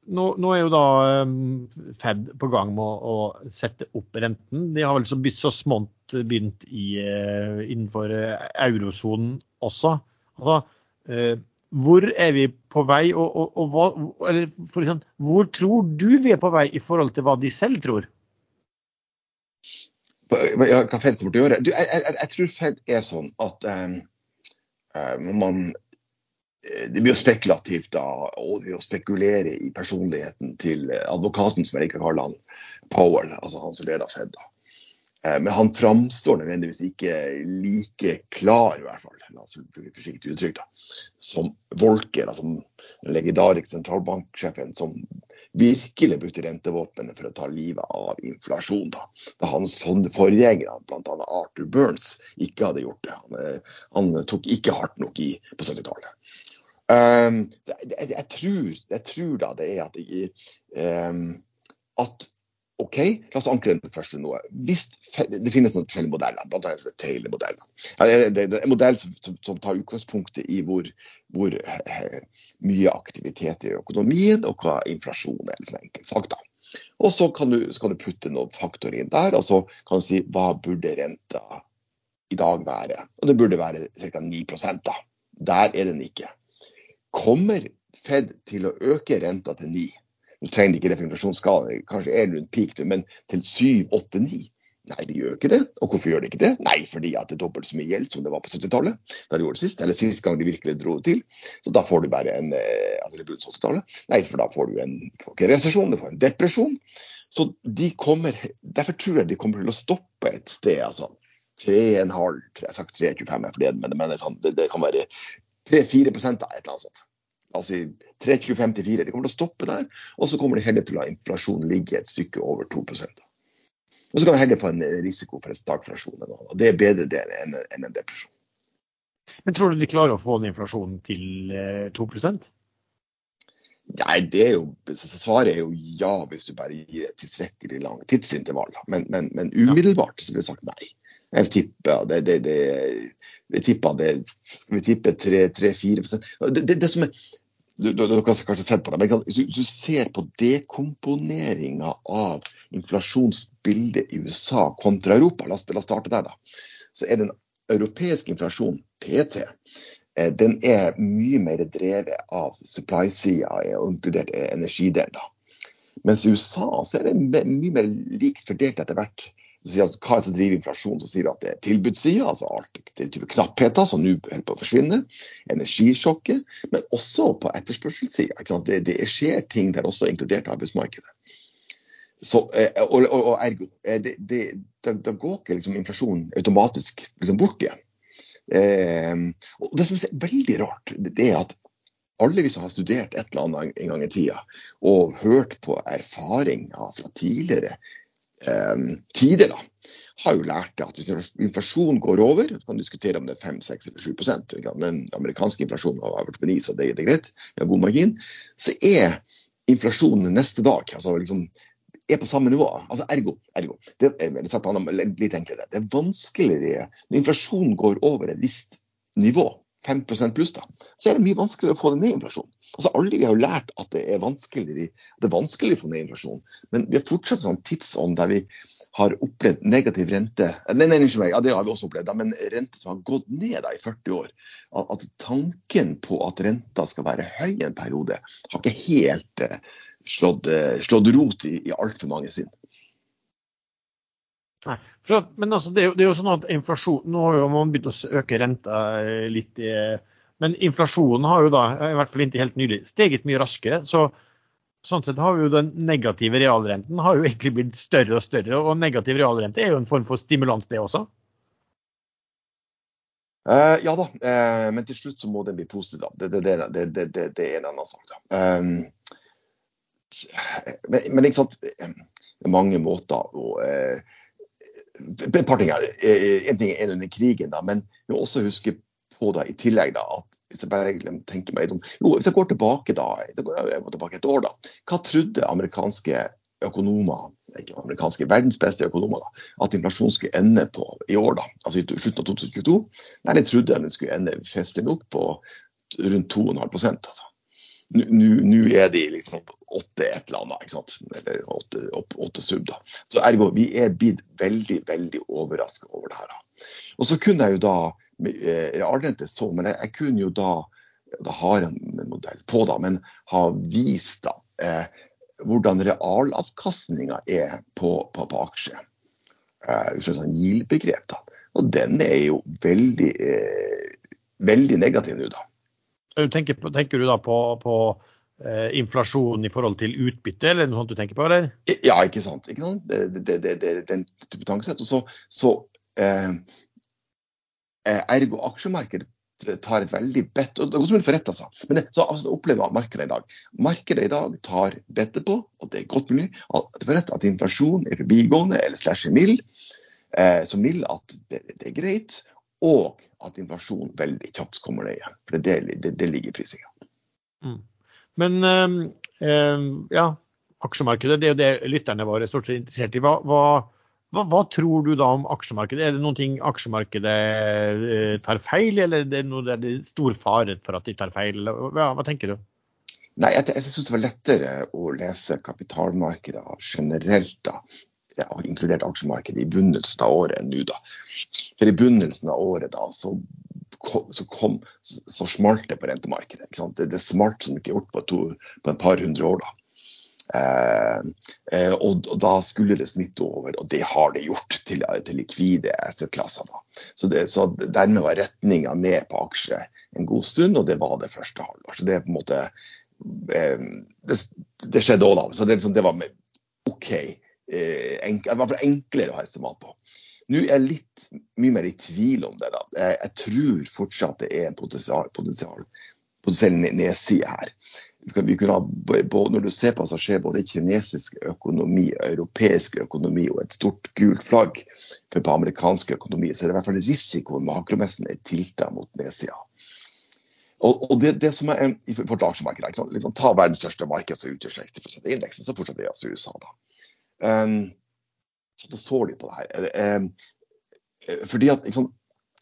Nå, nå, er jo da um, Fed på gang med å, å, sette opp renten. De har vel så, så smått begynt i, uh, innenfor uh, eurosonen også. Altså, uh, hvor er vi på vei, og, og, og hva, eller for eksempel, hvor tror du vi er på vei i forhold til hva de selv tror? Hva Fed kommer til å gjøre? Du, jeg, jeg, jeg, tror Fed er sånn at um, man Eh, det blir jo spekulativt da, å spekulere i personligheten til advokaten som jeg liker å kalle han, Powell, altså han som leder Fed. da. Eh, men han framstår nødvendigvis ikke like klar, i hvert fall, la oss bruke forsiktig uttrykk, da, som Volker, altså den legendariske sentralbanksjefen som virkelig brukte rentevåpenet for å ta livet av inflasjon. Da, da hans forgjengere, bl.a. Arthur Burns, ikke hadde gjort det. Han, eh, han tok ikke hardt nok i på 70-tallet. Um, jeg, jeg, tror, jeg, tror, da det er at, jeg, um, at OK, la oss ankre den første noe. Hvis det finnes noen forskjellige modeller, bl.a. Taylor-modellen. En modell som, som, som, tar utgangspunktet i hvor, hvor he, mye aktivitet i økonomien og hva inflasjon er. Sånn enkelt sagt da. Og så kan, du, så kan du putte noen faktorer inn der, og så kan du si hva burde renta i dag være? Og det burde være ca. 9 da. Der er den ikke. Kommer Fed til å øke renta til 9 Nå trenger de ikke det for inflasjonsskalaen, kanskje er rundt peak, men til 7, 8, 9 Nei, de gjør ikke det. Og hvorfor gjør de ikke det? Nei, fordi at det er dobbelt så mye gjeld som det var på 70-tallet. Da de gjorde det sist, eller sist gang de virkelig dro det til. Så da får du bare en eh, altså det 70-tallet. Nei, for da får du en, resesjon, du får en depresjon. Så de kommer, Derfor tror jeg de kommer til å stoppe et sted. altså 3,5, jeg har sagt 3,25 er det, men, men det, det, kan være 3-4 av et eller annet sånt. Altså 3,25 til 4. Det kommer til å stoppe der, og så kommer det heller til å la inflasjonen ligge et stykke over 2% Og så kan vi heller få en risiko for en stagflasjon. Og det er bedre det enn en depresjon. Men tror du de klarer å få den inflasjonen til 2% Nei, det er jo, Svaret er jo ja, hvis du bare gir et tilstrekkelig langt tidsintervall. Men, men, men umiddelbart så vil jeg sagt nei. Jeg tipper det, det, det, jeg tipper det Skal vi tippe 3-4 det, det, det som er dere har kanskje sett på det, men Hvis du ser på dekomponeringa av inflasjonsbildet i USA kontra Europa, la oss starte der, da, så er den europeiske inflasjonen, PT, eh, den er mye mer drevet av supply-sida, inkludert energidelen. Mens i USA så er det mye mer likt fordelt etter hvert hva er det som driver inflasjon? Så sier vi at det er tilbudssida, altså alt det type knappheter som nå holder på å forsvinne. Energisjokket, men også på etterspørselssida. Det, det, skjer ting der også, inkludert arbeidsmarkedet. Så, eh, og, og, og, ergo, eh, da går ikke liksom inflasjonen automatisk liksom bort igjen. Eh, og Det som er veldig rart, det er at alle vi som har studert et eller annet en gang i tida, og hørt på erfaringer fra tidligere tider, da, har jo lært at hvis inflasjonen går over, så kan du diskutere om det er 5, 6 eller 7% Den amerikanske inflasjonen har vært på 9, så det, er greit, vi har god margin. Så er inflasjonen neste dag altså liksom, er på samme nivå. Altså ergo. ergo. Det er sagt litt enklere. Det er vanskeligere når inflasjonen går over et visst nivå, 5% pluss, da, så er det mye vanskeligere å få det ned inflasjonen. Altså Alle har jo lært at det er vanskelig, det er vanskelig å få ned inflasjonen, men vi har fortsatt sånn tidsånd der vi har opplevd negativ rente nei, nei, nei, ja, det har vi også opplevd, men rente som har gått ned da, i 40 år. At, tanken på at renta skal være høy en periode, har ikke helt eh, slått, eh, slått, rot i, i altfor mange sinn. Nei, at, men altså, det, er jo, det, er jo, sånn at inflasjon, Nå har jo man begynt å øke renta eh, litt, i, men inflasjonen har jo da, i hvert fall inntil helt nylig, steget mye raskere. så Sånn sett har jo Den negative realrenten har jo egentlig blitt større og større. Og negativ realrente er jo en form for stimulans, det også? Uh, ja da, uh, men til slutt så må den bli positiv. da. Det, det, det, det er en annen sak. da. Um, men, men, ikke sant, det er mange måter å eh, Et par ting her. En ting er under krigen, da, men vi må også huske på da, i tillegg da, at hvis jeg bare tenker meg om, jo, hvis jeg går tilbake da, jeg går tilbake et år da, hva trodde amerikanske økonomer, ikke amerikanske verdens beste økonomer, da, at inflasjonen skulle ende på i år, da, altså i slutten av 2022? Nei, de trodde den skulle ende festlig nok på rundt 2,5 altså. Nå er de liksom åtte et eller annet, ikke sant? eller åtte, åtte sub. da. Så ergo, vi er blitt veldig veldig overraska over det her. da. Og så kunne jeg jo da eh, realrente så, men jeg, jeg, kunne jo da da har jeg en modell på da, men har vist da eh, hvordan realavkastninga er på, på, på aksjer. Eh, ut sånn GIL-begrep. da. Og den er jo veldig, eh, veldig negativ nå, da. Tenker, tenker, du da på, på eh, inflasjon i forhold til utbytte, eller noe sånt du tenker på, eller? Ja, ikke sant. Ikke sant? Det, det, det, det, den type tankesett. Og så, så eh, eh ergo aksjemarkedet tar et veldig bedt og Det er som en forrett, altså. Men det, så altså, opplever markedet i dag. Markedet i dag tar bettet på, og det er godt mulig, at, at inflasjon er forbigående eller slash mild. Eh, så mild at det, det, er greit og at inflasjon veldig kjapt kommer ned igjen. For det, det, det ligger i prisinga. Mm. Men øh, ja, aksjemarkedet det er jo det lytterne våre stort sett interessert i. Hva, hva, hva, hva, tror du da om aksjemarkedet? Er det noen ting aksjemarkedet øh, tar feil, eller er det, noe, er det stor fare for at de tar feil? hva, hva tenker du? Nei, Jeg, jeg syns det var lettere å lese kapitalmarkedet generelt da, ja, inkludert aksjemarkedet, i begynnelsen av året enn nå. da. For i begynnelsen av året da, så, så, kom, så, smalt det på rentemarkedet. Det, det smalt som ikke gjort på, to, på et par hundre år. da. Eh, eh, og, og, da skulle det smitte over, og det har det gjort til, til likvide asset-klasser. Så, så dermed var retninga ned på aksjer en god stund, og det var det første halvår. Så det er på en måte eh, det, det, skjedde òg, da. Så det, liksom, det var OK enk, i hvert fall enklere å ha estimat på. Nå er jeg litt mye mer i tvil om det. da. Jeg, jeg tror fortsatt det er en potensial, potensial, potensiell nedside her. ha, Når du ser på hva som skjer både kinesisk økonomi, europeisk økonomi og et stort gult flagg for på amerikansk økonomi, så er det i hvert fall risikoen makromessen er tilta mot nedsida. Og, og det, det, som er for et aksjemarked, liksom, Ta verdens største marked som utgjør 60 av indeksen, så fortsatt er altså USA. da. Um, så så litt på det her. Um, fordi at liksom,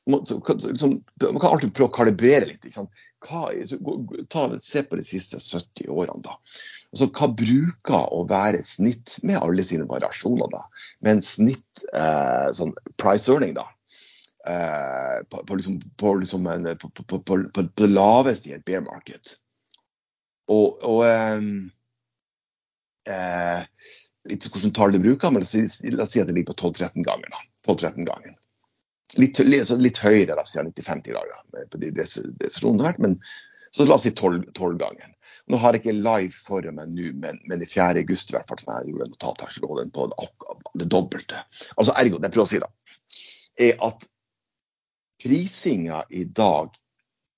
man, liksom, man, kan alltid prøve å kalibrere litt. Liksom. Hva, ta, se på de siste 70 årene, da. Altså, hva bruker å være snitt, med alle sine variasjoner, da, med en snitt eh, sånn price earning, da. Eh, på, på, liksom, på, liksom en, på, på, det laveste i et bear market. Og, og eh, eh, litt hvordan tall du bruker, men la oss si at det ligger på 12-13 ganger. da, 12-13 ganger. Litt, litt høyere da, siden 90-50 dager på de destinasjonene vært, men så la oss si 12 ganger. Nå har jeg ikke live for meg nå, men, men, i 4. august i hvert fall, som jeg gjorde en notat her, så lå den på det dobbelte. Altså ergo, det jeg prøver å si da, er at prisinga i dag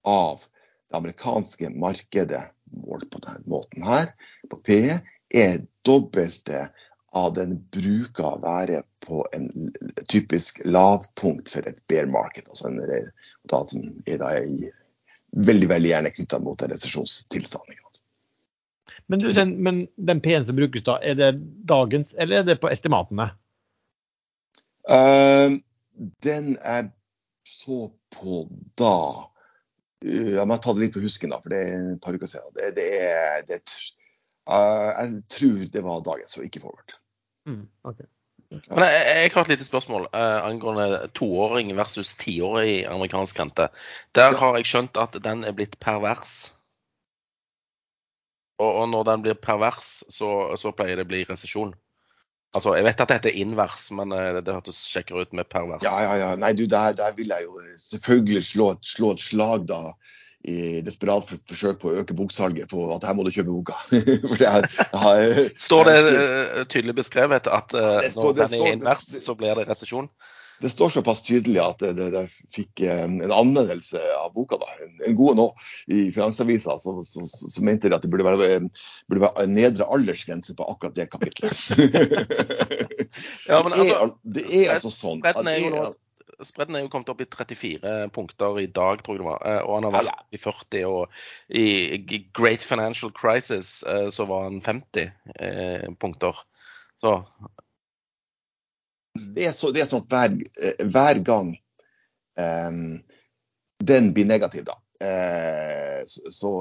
av det amerikanske markedet målt på denne måten her, på PE, er dobbelte av den bruker å være på en typisk lavpunkt for et bear market. altså en da, som er da i, veldig veldig gjerne knytta mot en resesjonstilstand. Men, den, men den P-en som brukes da, er det dagens, eller er det på estimatene? Uh, den er så på da uh, Jeg må ta det litt på husken, da, for det er et par uker siden. Det, det er, det, uh, jeg tror det var dagens, og ikke forward. Mm, okay. Men jeg, jeg, har et lite spørsmål uh, angående toåring versus tiårig amerikansk rente. Der ja. har jeg skjønt at den er blitt pervers. Og, og når den blir pervers, så, så, pleier det å bli resesjon. Altså, Jeg vet at dette er invers, men uh, det, det hørtes kjekkere ut med pervers. Ja, ja, ja. Nei, du, der, der vil jeg jo selvfølgelig slå slå et slag, da i desperat forsøk på å øke boksalget på at her må du kjøpe boka. er, har, står det uh, tydelig beskrevet at uh, står, når den er invers, så blir det resesjon? Det står såpass tydelig at det, det, det fikk en, en, anmeldelse av boka, da, en, en god nå, i Finansavisa. Så, så, så, så, mente de at det burde være, burde være en nedre aldersgrense på akkurat det kapitlet. ja, det, er, altså, det er altså sånn at det er, Spredden er jo kommet opp i 34 punkter i dag, tror jeg det var. Eh, og han har vært i 40. Og i Great Financial Crisis eh, så var han 50 eh, punkter. Så Det er, så, det er sånn at hver, hver gang um, den blir negativ, da, så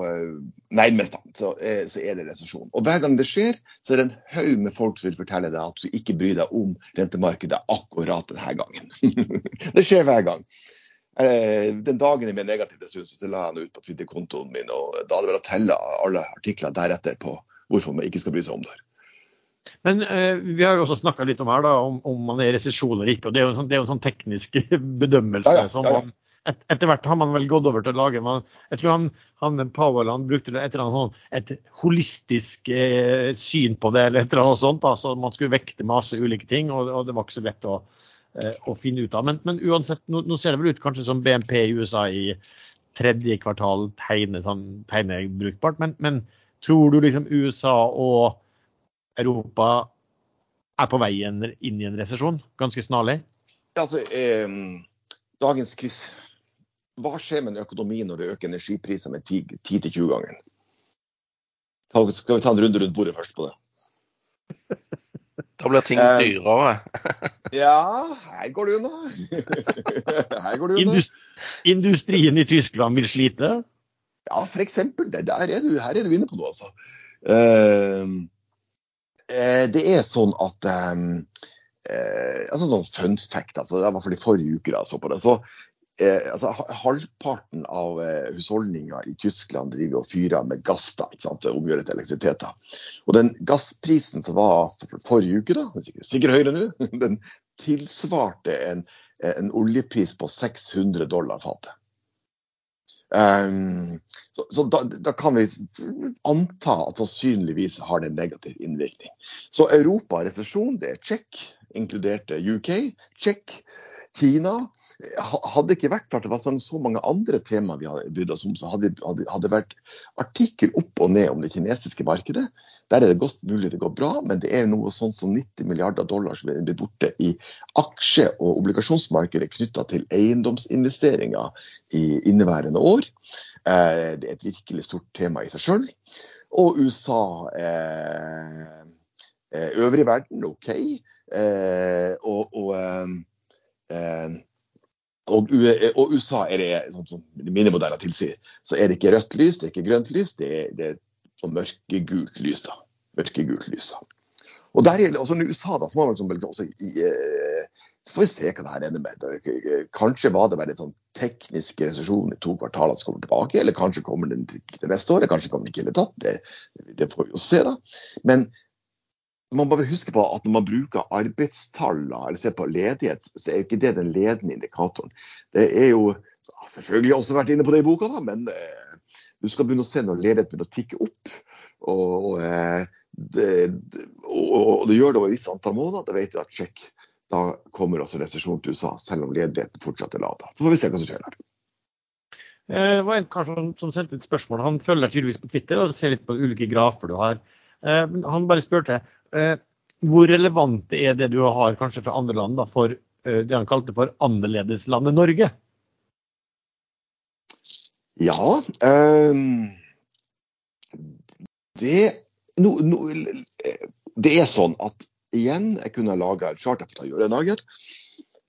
nærmest da, så, eh, så, er det resesjon. Og hver gang det skjer, så er det en haug med folk som vil fortelle deg at du ikke bryr deg om rentemarkedet akkurat denne gangen. det skjer hver gang. Eh, den dagen jeg ble negativ så la jeg den ut på Twitter-kontoen min, og da hadde jeg telle alle artikler deretter på hvorfor man ikke skal bry seg om det. Men eh, vi har jo også snakka litt om her da, om, om man er i resesjon eller ikke. og Det er jo en sånn, det er jo en sånn teknisk bedømmelse. Ja, ja, ja, som man et, etter hvert har man vel gått over til å lage man, Jeg tror han, han Powell han brukte et, sånn, et holistisk eh, syn på det, eller et eller annet sånt. Da, så man skulle vekte masse ulike ting, og, og det var ikke så lett å, eh, å finne ut av. Men, men uansett, nå, nå, ser det vel ut kanskje som BNP i USA i tredje kvartal tegner, sånn, tegner brukbart. Men, men, tror du liksom USA og Europa er på vei inn i en resesjon ganske snarlig? Altså, eh, dagens hva skjer med en økonomi når du øker energipriser med 10-20 ganger? Skal vi ta en runde rundt bordet først på det? Da blir ting eh, dyrere. ja, her går det unna. her går det unna. industrien i Tyskland vil slite? Ja, for eksempel. Der er du, her er du inne på noe, altså. Uh, det er sånn at um, uh, altså sånn fun fact, altså, i hvert fall i forrige uke da, så på det, så Eh, altså, halvparten av eh, husholdninger i Tyskland driver og fyrer med gass da, ikke sant, omgjør til elektrisitet. da. Og den gassprisen som var for, forrige uke, da, sikkert, sikkert høyere nå, den tilsvarte en, en, oljepris på 600 dollar fatet. Um, så, så da, da, kan vi anta at sannsynligvis har det en negativ innvirkning. Så Europa resesjon, det er check. inkluderte UK, Tsjekk, Kina. Hadde ikke vært for at det var sånn, så mange andre temaer vi hadde brydd oss om, så hadde det vært artikkel opp og ned om det kinesiske markedet. Der er det godt mulig det går bra, men det er noe sånn som 90 milliarder dollar som blir borte i aksje- og obligasjonsmarkedet knytta til eiendomsinvesteringer i inneværende år. Eh, det er et virkelig stort tema i seg sjøl. Og USA eh, eh, Øvrig verden, OK. Eh, og, og, eh, og, og, USA er det, sånn som mine modeller tilsier, så er det ikke rødt lys, det er ikke grønt lys, det er, det er sånn mørkegult lys. da. Mørkegult lys da. Og der gjelder også USA, da, som har liksom, også i, så får vi se hva det her ender med. Kanskje var det bare en sånn teknisk resesjon i to kvartaler som kommer tilbake, eller kanskje kommer den til neste år, kanskje kommer den ikke i hele tatt. Det, det, får vi jo se, da. Men man må bare huske på at når man bruker arbeidstallene, eller ser på ledighet, så er jo ikke det den ledende indikatoren. Det er jo selvfølgelig også vært inne på det i boka, da, men eh, du skal begynne å se når ledigheten begynner å tikke opp. Og, og, eh, det, og, det gjør det over et visst antall måneder. Da vet du at sjekk, da kommer også resesjonen til USA, selv om ledigheten fortsatt er lav. Så får vi se hva som skjer der. Eh, det var en kar som, som sendte et spørsmål. Han følger tydeligvis på Twitter og ser litt på ulike grafer du har. Eh, han bare spurte hvor relevant er det du har kanskje fra andre land da, for det han kalte for annerledeslandet Norge? Ja um, det, no, no, det, er sånn at igjen, jeg kunne ha laga et charter for å gjøre en dager.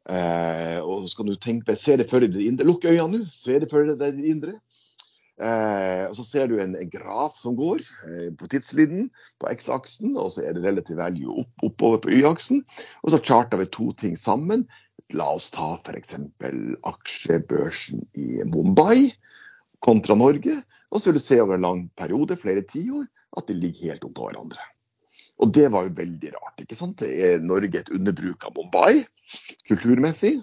Eh, og så kan du tenke, se det for deg det indre. Lukk øynene nå, se det for deg det indre. Eh, og Så ser du en, en graf som går eh, på tidslinjen på X-aksen, og så er det relativ value opp, oppover på Y-aksen. Og så charter vi to ting sammen. La oss ta f.eks. aksjebørsen i Mumbai kontra Norge. Og så vil du se over en lang periode, flere tiår, at de ligger helt oppå hverandre. Og det var jo veldig rart. ikke sant? Er Norge et underbruk av Mumbai kulturmessig?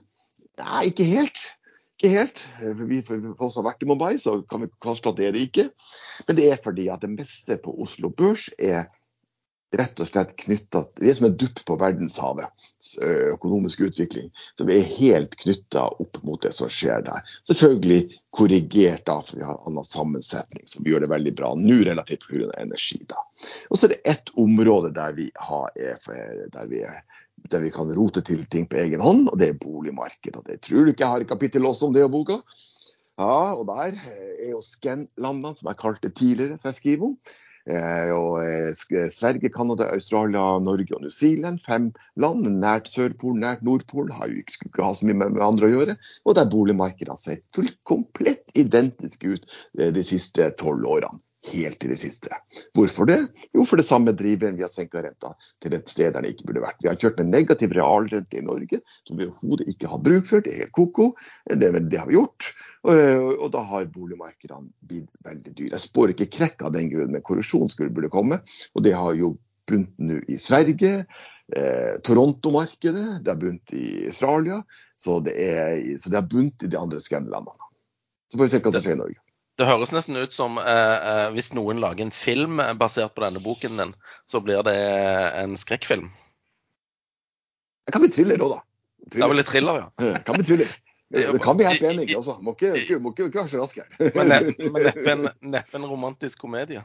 Nei, ikke helt. Ikke helt. Vi for også vært i Mumbai, så kan vi kaste at det er det ikke. Men det er fordi at det meste på Oslo Børs er rett og slett knytta Vi er som en dupp på verdenshavets økonomiske utvikling. Så vi er helt knytta opp mot det som skjer der. Selvfølgelig korrigert da, for vi har en annen sammensetning som gjør det veldig bra nå relativt pga. energi. da. Og så er det ett område der vi, har, der vi er der vi kan rote til ting på egen hånd, og det er boligmarkedet. Og det tror du ikke jeg har et kapittel også om det i boka. Ja, og der er jo Scan-landene, som jeg kalte tidligere, som jeg skriver om. Eh, og eh, Sverige, Canada, Australia, Norge og New Zealand. Fem land nært Sørpolen, nært Nordpolen. Har jo ikke, skulle ikke ha så mye med, andre å gjøre. Og der boligmarkedene ser fullt komplett identiske ut eh, de siste tolv årene helt til det siste. Hvorfor det? Jo, for det samme driveren vi har senka renta til et sted der den ikke burde vært. Vi har kjørt med negativ realrente i Norge, som vi overhodet ikke har bruk for. Det er helt ko-ko. Det, det, har vi gjort. Og, og, da har boligmarkedene blitt veldig dyre. Jeg spår ikke krekk av den grunn, men korrosjon skulle burde komme. Og det har jo bunt nå i Sverige. Eh, Toronto-markedet, det har bunt i Australia. Så det, er, så det har bunt i de andre skandinavlandene. Så får vi se hva som skjer i Norge. Det høres nesten ut som eh, eh, hvis noen lager en film basert på denne boken din, så blir det en skrekkfilm. Det kan bli thriller òg, da. Thriller. Det er vel litt thriller, ja. Det kan bli thriller. Det kan bli helt ending, Altså. Må ikke, må ikke, være så rask her. Men neppe en, nepp en romantisk komedie?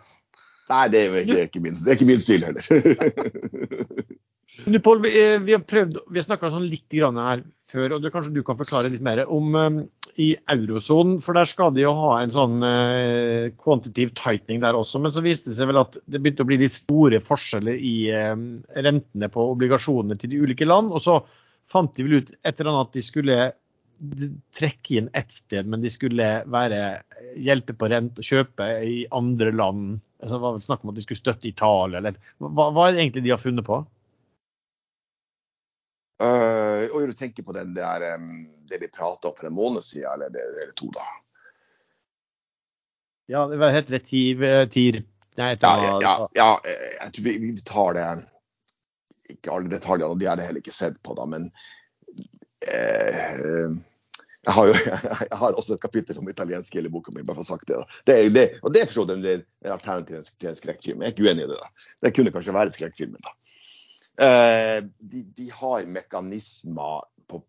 Nei, det er, det er ikke min, det er ikke min stil heller. Paul, vi, eh, vi, har prøvd, vi har snakka sånn litt her før, og det, kanskje du kan forklare litt mer om um, i eurosonen. For der skal de jo ha en sånn uh, quantitative tightening der også. Men så viste det seg vel at det begynte å bli litt store forskjeller i uh, rentene på obligasjonene til de ulike land. Og så fant de vel ut et eller annet at de skulle trekke inn ett sted, men de skulle være, hjelpe på rent og kjøpe i andre land. Altså, det var vel snakk om at de skulle støtte Italia, eller hva, hva er det egentlig de har funnet på? Uh, og du tenker på den der, um, det vi prata om for en måned siden, eller, det, eller to, da? Ja, hva heter det? TIR? TIR nei, ja, ja, ja, ja, jeg tror vi, vi, tar det Ikke alle detaljene, de har jeg heller ikke sett på, da, men uh, jeg har jo jeg har også et kapittel om italiensk i hele boka mi, bare for å ha sagt det. det, det og det er for så vidt en alternativ til en skrekkfilm. Jeg er ikke uenig i det. da. Det kunne kanskje være skrekkfilmen, da. Eh, de, de, har mekanismer på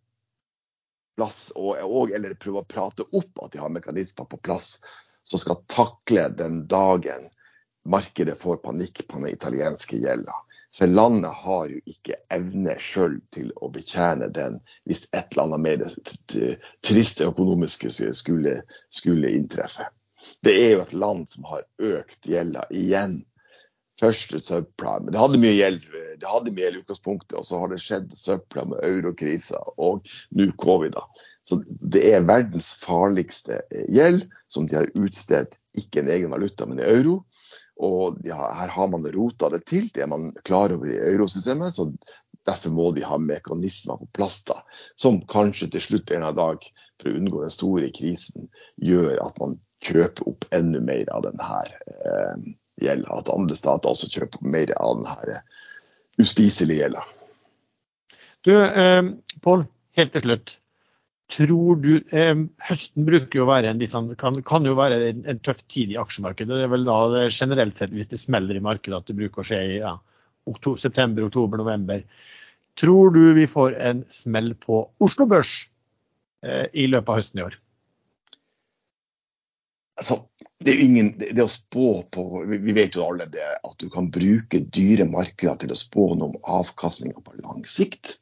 plass, og, og, eller prøver å prate opp at de har mekanismer på plass som skal takle den dagen markedet får panikk på den italienske gjelda. For landet har jo ikke evne sjøl til å betjene den hvis et eller annet mer trist økonomisk skulle, skulle inntreffe. Det er jo et land som har økt gjelda igjen. Først subprime. det hadde mye gjeld i utgangspunktet, og så har det skjedd søpla med eurokrisa og nå covid. da. Så det er verdens farligste gjeld, som de har utstedt ikke en egen valuta, men i euro. Og ja, her har man rota det til, det er man klar over i eurosystemet. så Derfor må de ha mekanismer på plass da, som kanskje til slutt en dag, for å unngå den store krisen, gjør at man kjøper opp enda mer av denne eh, gjelda. At andre stater også kjøper mer av denne uspiselige gjelda. Du, eh, Pål, helt til slutt. Tror du, eh, Høsten bruker jo være en litt sånn, kan, kan, jo være en, en, tøff tid i aksjemarkedet. Det er vel da det generelt sett, hvis det smeller i markedet, at det bruker å skje i ja, oktober, september, oktober, november. Tror du vi får en smell på Oslo Børs eh, i løpet av høsten i år? Altså, det, ingen, det, det å spå på Vi vet jo alle det, at du kan bruke dyre markeder til å spå noe om avkastninga på lang sikt.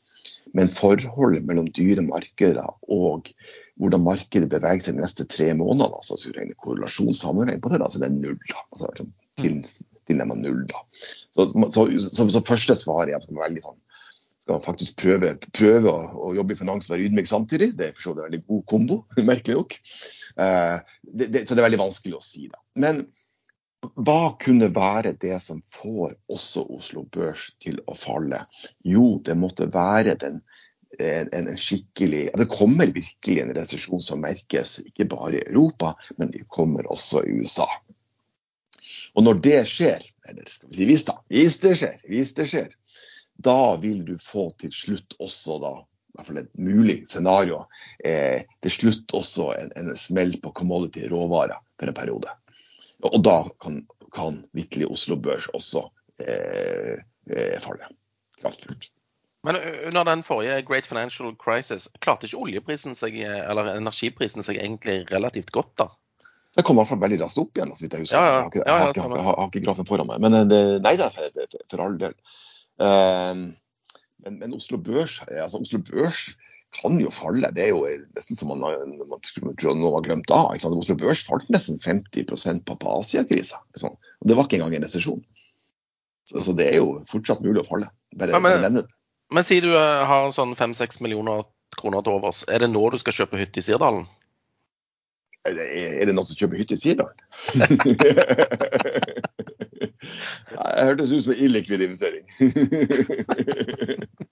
Men forholdet mellom dyre markeder og hvordan markedet beveger seg de neste tre månedene, altså hvis du regner korrelasjonssammenheng på det, altså så det er null. da, altså sånn til, null. da. Så, så, så, så første svar er at man veldig sånn, skal faktisk prøve, prøve å, å, jobbe i finans og være ydmyk samtidig. Det er for så vidt en veldig god kombo, merkelig nok. Uh, det, så det er veldig vanskelig å si. da. Men hva kunne være det som får også Oslo Børs til å falle? Jo, det måtte være den, en, en skikkelig Det kommer virkelig en resesjon som merkes, ikke bare i Europa, men det kommer også i USA. Og når det skjer, eller skal vi si hvis da, hvis det skjer, hvis det skjer, da vil du få til slutt også da, hvert fall et mulig scenario, eh, til slutt også en, en smell på commodity råvarer for en periode. Og da kan, kan vitterlig Oslo Børs også eh, eh, falle kraftfullt. Men under den forrige Great Financial Crisis, klarte ikke oljeprisen seg, eller energiprisen seg egentlig relativt godt da? Det kom i hvert fall veldig raskt opp igjen. så vidt Jeg husker. Ja, ja. Jeg, har, ikke grafen foran meg. Men det, nei da, for, for, all del. Uh, men, men, Oslo Børs altså Oslo Børs kan jo falle. Det er jo nesten som man, man tror noen har glemt av. Oslo Børs falt nesten 50 på, på Asia-krisa. Og det var ikke engang en resesjon. Så, så, det er jo fortsatt mulig å falle. Bare, ja, men, men, men si du eh, har sånn 5-6 millioner kroner til overs. Er det nå du skal kjøpe hytte i Sirdalen? Er det, er det noen som kjøper hytte i Sirdalen? ja, det hørtes ut som en illikvid investering.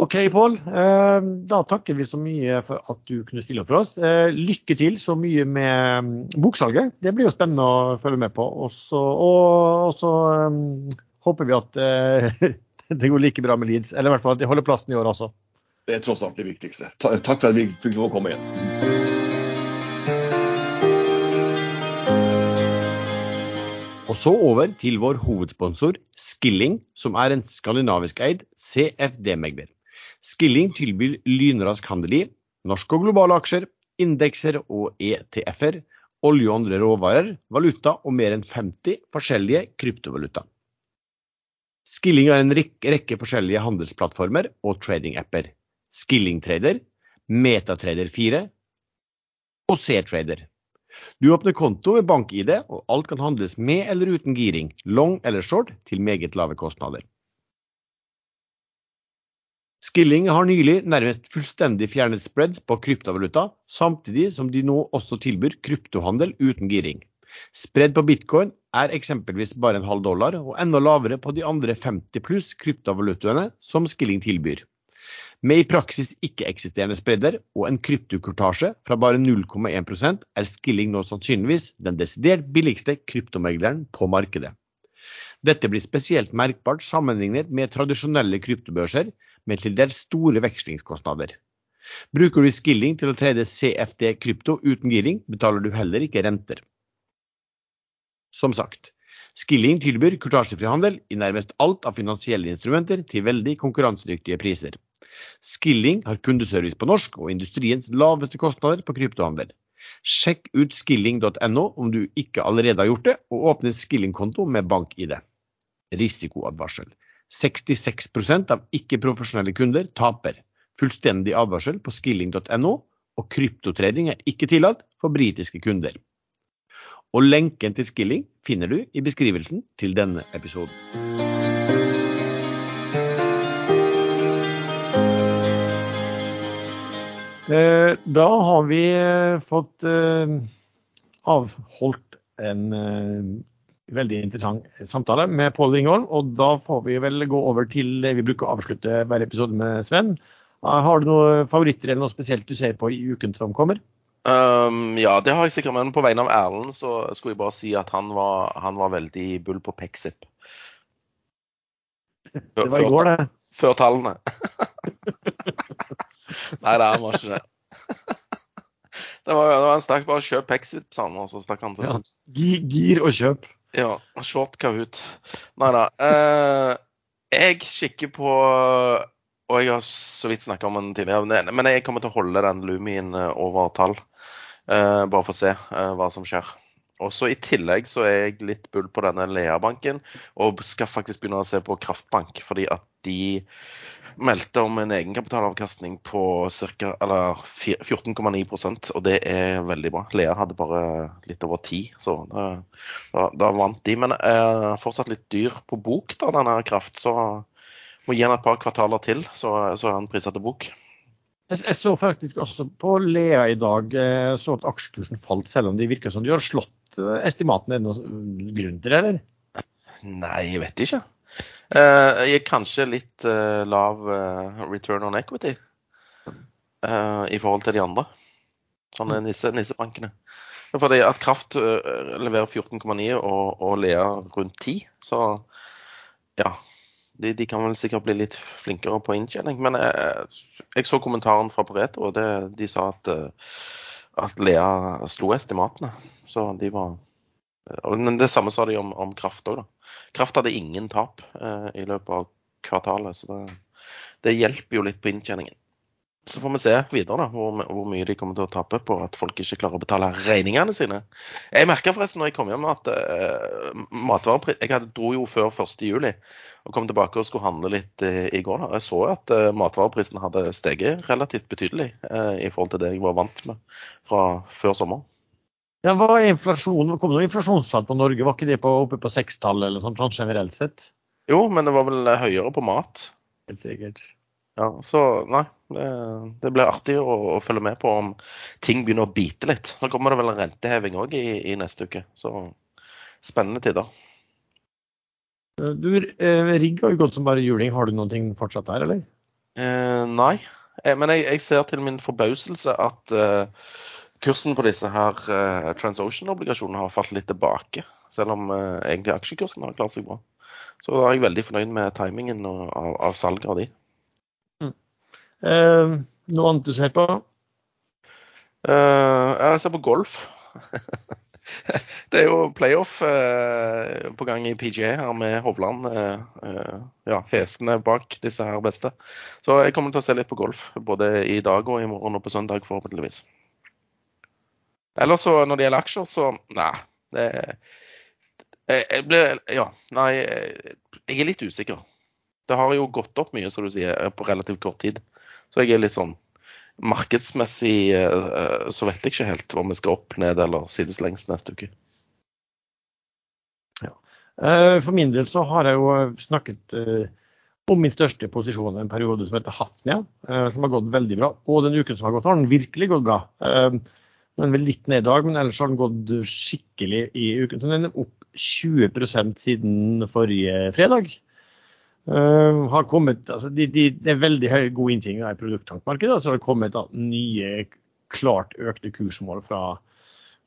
OK, Pål. Eh, da takker vi så mye for at du kunne stille opp for oss. Eh, lykke til så mye med mm, boksalget. Det blir jo spennende å følge med på. Også, og så um, håper vi at uh, det går like bra med Leeds. Eller i hvert fall at de holder plassen i år også. Det er tross alt det viktigste. Takk for at vi fikk komme igjen. Så over til vår hovedsponsor Skilling, som er en skandinavisk eid CFD-megler. Skilling tilbyr lynrask handel i norske og globale aksjer, indekser og ETF-er, olje og andre råvarer, valuta og mer enn 50 forskjellige kryptovaluta. Skilling har en rekke forskjellige handelsplattformer og trading-apper. Skilling Trader, Metatrader 4 og C-Trader. Du åpner konto med bank-ID, og alt kan handles med eller uten giring, long eller short, til meget lave kostnader. Skilling har nylig nærmest fullstendig fjernet spreads på kryptovaluta, samtidig som de nå også tilbyr kryptohandel uten giring. Spread på bitcoin er eksempelvis bare en halv dollar, og enda lavere på de andre 50 pluss kryptovalutaene som Skilling tilbyr. Med i praksis ikke-eksisterende spredder og en kryptokurtasje fra bare 0,1% er Skilling nå sannsynligvis den desidert billigste kryptomegleren på markedet. Dette blir spesielt merkbart sammenlignet med tradisjonelle kryptobørser, med til dels store vekslingskostnader. Bruker du skilling til å trede CFD krypto uten giring, betaler du heller ikke renter. Som sagt, Skilling tilbyr kurtasjefri handel i nærmest alt av finansielle instrumenter til veldig konkurransedyktige priser. Skilling har kundeservice på norsk og industriens laveste kostnader på kryptohandel. Sjekk ut skilling.no om du ikke allerede har gjort det, og åpne Skilling-konto med bank-ID. Risikoadvarsel. 66% av ikke-profesjonelle kunder taper. Fullstendig advarsel på skilling.no, og kryptotrading er ikke tillatt for britiske kunder. Og lenken til Skilling finner du i beskrivelsen til denne episoden. Eh, da har vi eh, fått eh, avholdt en veldig interessant samtale med Pål Ringholm. Og da får vi vel gå over til det vi bruker å avslutte hver episode med Sven. Har du noen favoritter eller noe spesielt du ser på i uken som kommer? Um, ja, det har jeg sikkert. Men på vegne av Erlend så skulle jeg bare si at han var, han var veldig bull på Pexip. Det var i går, det. Før tallene. Nei, det han var ikke det. Det var, det var en stakk bare kjøp Pexip, sa han, og så stakk han til ja, Gir og kjøp. Ja. Short Kahoot. Nei da. Uh, jeg kikker på og jeg har så vidt snakka om den tidligere, men jeg kommer til å holde den Lumien eh, over tall. Uh, bare for å se uh, hva som skjer. Også I tillegg så er jeg litt bull på denne Lea-banken, og skal faktisk begynne å se på Kraftbank. Fordi at de meldte om en egenkapitalavkastning på ca. 14,9% og det er veldig bra. Lea hadde bare litt over 10, så da, da, vant de. Men er fortsatt litt dyr på bok, da, denne Kraft. Så må gi han et par kvartaler til, så, så er han prisa til bok. Jeg så faktisk også på Lea i dag eh, så at aksjekursen falt, selv om de virker som de har slått eh, estimatene. Er det noen grunn til det, eller? Nei, jeg vet ikke. Uh, jeg er kanskje litt lav return on equity i forhold til de andre. Sånne mm. nisse, nissebankene. Fordi at Kraft leverer 14,9 og, og Lea rundt 10, så ja. De, de, kan vel sikkert bli litt flinkere på inntjening. Men jeg, jeg så kommentaren fra Pareto, og det, de sa at, eh, at Lea slo estimatene. Så de var Men det samme sa de om, om Kraft òg, da. Kraft hadde ingen tap eh, i løpet av kvartalet, så det, det hjelper jo litt på inntjeningen. Så får vi se videre da, hvor, hvor, mye de kommer til å tape på at folk ikke klarer å betale regningene sine. Jeg merka forresten når jeg kom hjem at uh, matvarepris Jeg hadde, dro jo før 1.7 og kom tilbake og skulle handle litt uh, i går. da. Jeg så at uh, matvareprisen hadde steget relativt betydelig uh, i forhold til det jeg var vant med fra før sommer. Ja, hva er inflasjonen? Kom det noe inflasjonstall på Norge? Var ikke det på, oppe på sekstallet eller sånt, sånn generelt sett? Jo, men det var vel høyere på mat. Helt sikkert. Ja, så nei. Det, det blir artig å, å, følge med på om ting begynner å bite litt. Nå kommer det vel en renteheving òg i, i, neste uke, så spennende tider. Du, eh, Rigg har jo gått som bare juling. Har du noen ting fortsatt der, eller? Eh, nei, eh, men jeg, jeg, ser til min forbauselse at eh, kursen på disse her eh, TransOcean-obligasjonene har falt litt tilbake. Selv om eh, egentlig aksjekursen har klart seg bra. Så da er jeg veldig fornøyd med timingen av, av salget av de. Eh, noe annet du ser på? Eh, jeg ser på golf. det er jo playoff eh, på gang i PGA her med Hovland. Eh, ja, hesene bak disse her beste. Så jeg kommer til å se litt på golf. Både i dag og i morgen og på søndag, forhåpentligvis. Ellers så når det gjelder aksjer, så nei. Det, jeg ble Ja, nei. Jeg er litt usikker. Det har jo gått opp mye, som du sier, på relativt kort tid. Så jeg er litt sånn Markedsmessig uh, så vet jeg ikke helt om vi skal opp, ned eller sideslengs neste uke. Ja. Uh, for min del så har jeg jo snakket om min største posisjon en periode som heter Hafnia, som har gått veldig bra. Og den uken som har gått, har den virkelig gått bra. Den er litt ned i dag, men ellers har den gått skikkelig i uken. Så den er opp 20% siden forrige fredag. Uh, har kommet, altså de, de, det er veldig høy, god inntjening i produkttankmarkedet. Så har det kommet nye, klart økte kursmål fra,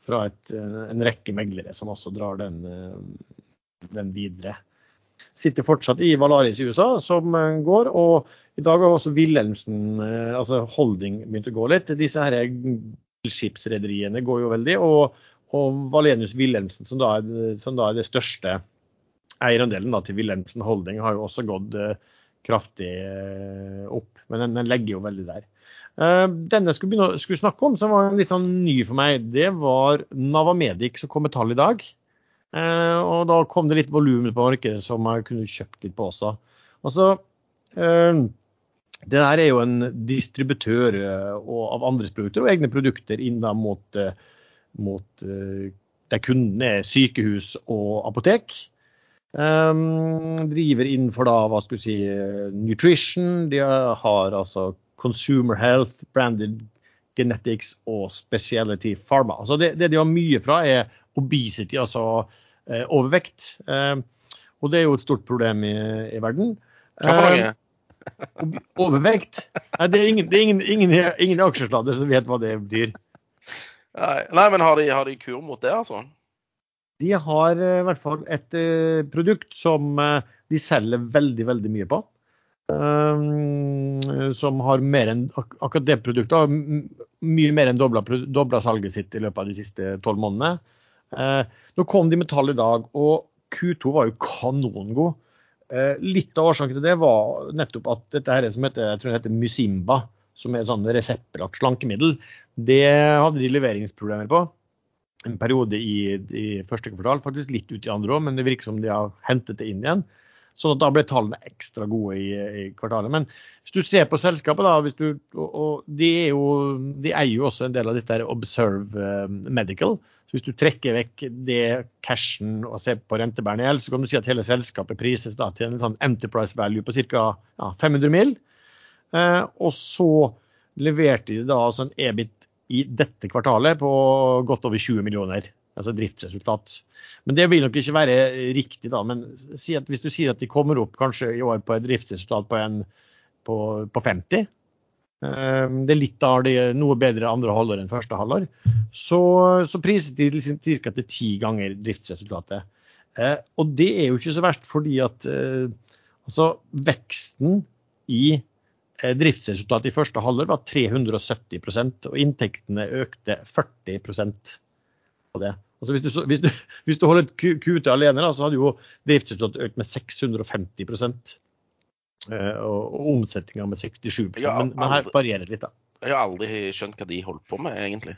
fra et, eh, en rekke meglere som også drar den, eh, den, videre. Sitter fortsatt i Valaris i USA, som går. Og i dag har også Wilhelmsen, altså Holding, begynt å gå litt. Disse her skipsrederiene går jo veldig. Og, og Valenius Wilhelmsen, som da, er, som da er det største eierandelen til Wilhelmsen Holding har jo også gått eh, kraftig eh, opp, men den, den, legger jo veldig der. Eh, denne jeg skulle, begynne, skulle snakke om, som var litt sånn ny for meg, det var Navamedic som kom med tall i dag. Og da kom det litt volum på markedet som jeg kunne kjøpt litt på også. Altså, det der er jo en distributør av andres produkter og egne produkter inn mot, mot der kundene er sykehus og apotek. Um, driver innenfor da, hva skal vi si, nutrition. De har altså consumer health, branded genetics og speciality pharma. Altså det, det de har mye fra, er obesity, altså eh, overvekt. Eh, og det er jo et stort problem i, i verden. Hva? Overvekt? Nei, det er ingen, det er ingen, ingen, ingen aksjesladder som vet hva det betyr. Nei men har de, har de, kur mot det, altså? De har eh, i hvert fall et uh, produkt som uh, de selger veldig, veldig mye på. Um, som har mer enn akkurat det produktet har mye mer enn dobla, salget sitt i løpet av de siste tolv månedene. Nå kom de med tall i dag, og Q2 var jo kanongod. Eh, litt av årsaken til det var nettopp at dette her som heter, jeg tror det heter Musimba, som er sånn reseptbelagt slankemiddel, det hadde de leveringsproblemer på en periode i, i, første kvartal, faktisk litt ut i andre òg, men det virker som de har hentet det inn igjen. Sånn at da ble tallene ekstra gode i, i kvartalet. Men hvis du ser på selskapet, da, du, og, og de, jo, de, eier jo også en del av dette Observe uh, Medical, så hvis du trekker vekk det cashen og ser på rentebærende gjeld, så kan du si at hele selskapet prises da til en sånn enterprise value på ca. Ja, 500 mill. Eh, og så leverte de da altså en EBIT i dette kvartalet på godt over 20 millioner. Altså driftsresultat. Men det vil nok ikke være riktig, da. Men si hvis du sier at de kommer opp kanskje i år på et driftsresultat på, en, på, på 50 Ehm, det er litt av det noe bedre andre halvår enn første halvår. Så, så prises de liksom ca. til ti ganger driftsresultatet. Eh, og det er jo ikke så verst, fordi at eh, altså, veksten i driftsresultatet i første halvår var 370% og inntektene økte 40% på det. Altså hvis, du, hvis, du, hvis du holder QT alene, da, så hadde jo driftsresultatet økt med 650 Eh, og, og omsetninga med 67 men, men her varierer det litt, da. Jeg har aldri skjønt hva de holdt på med, egentlig.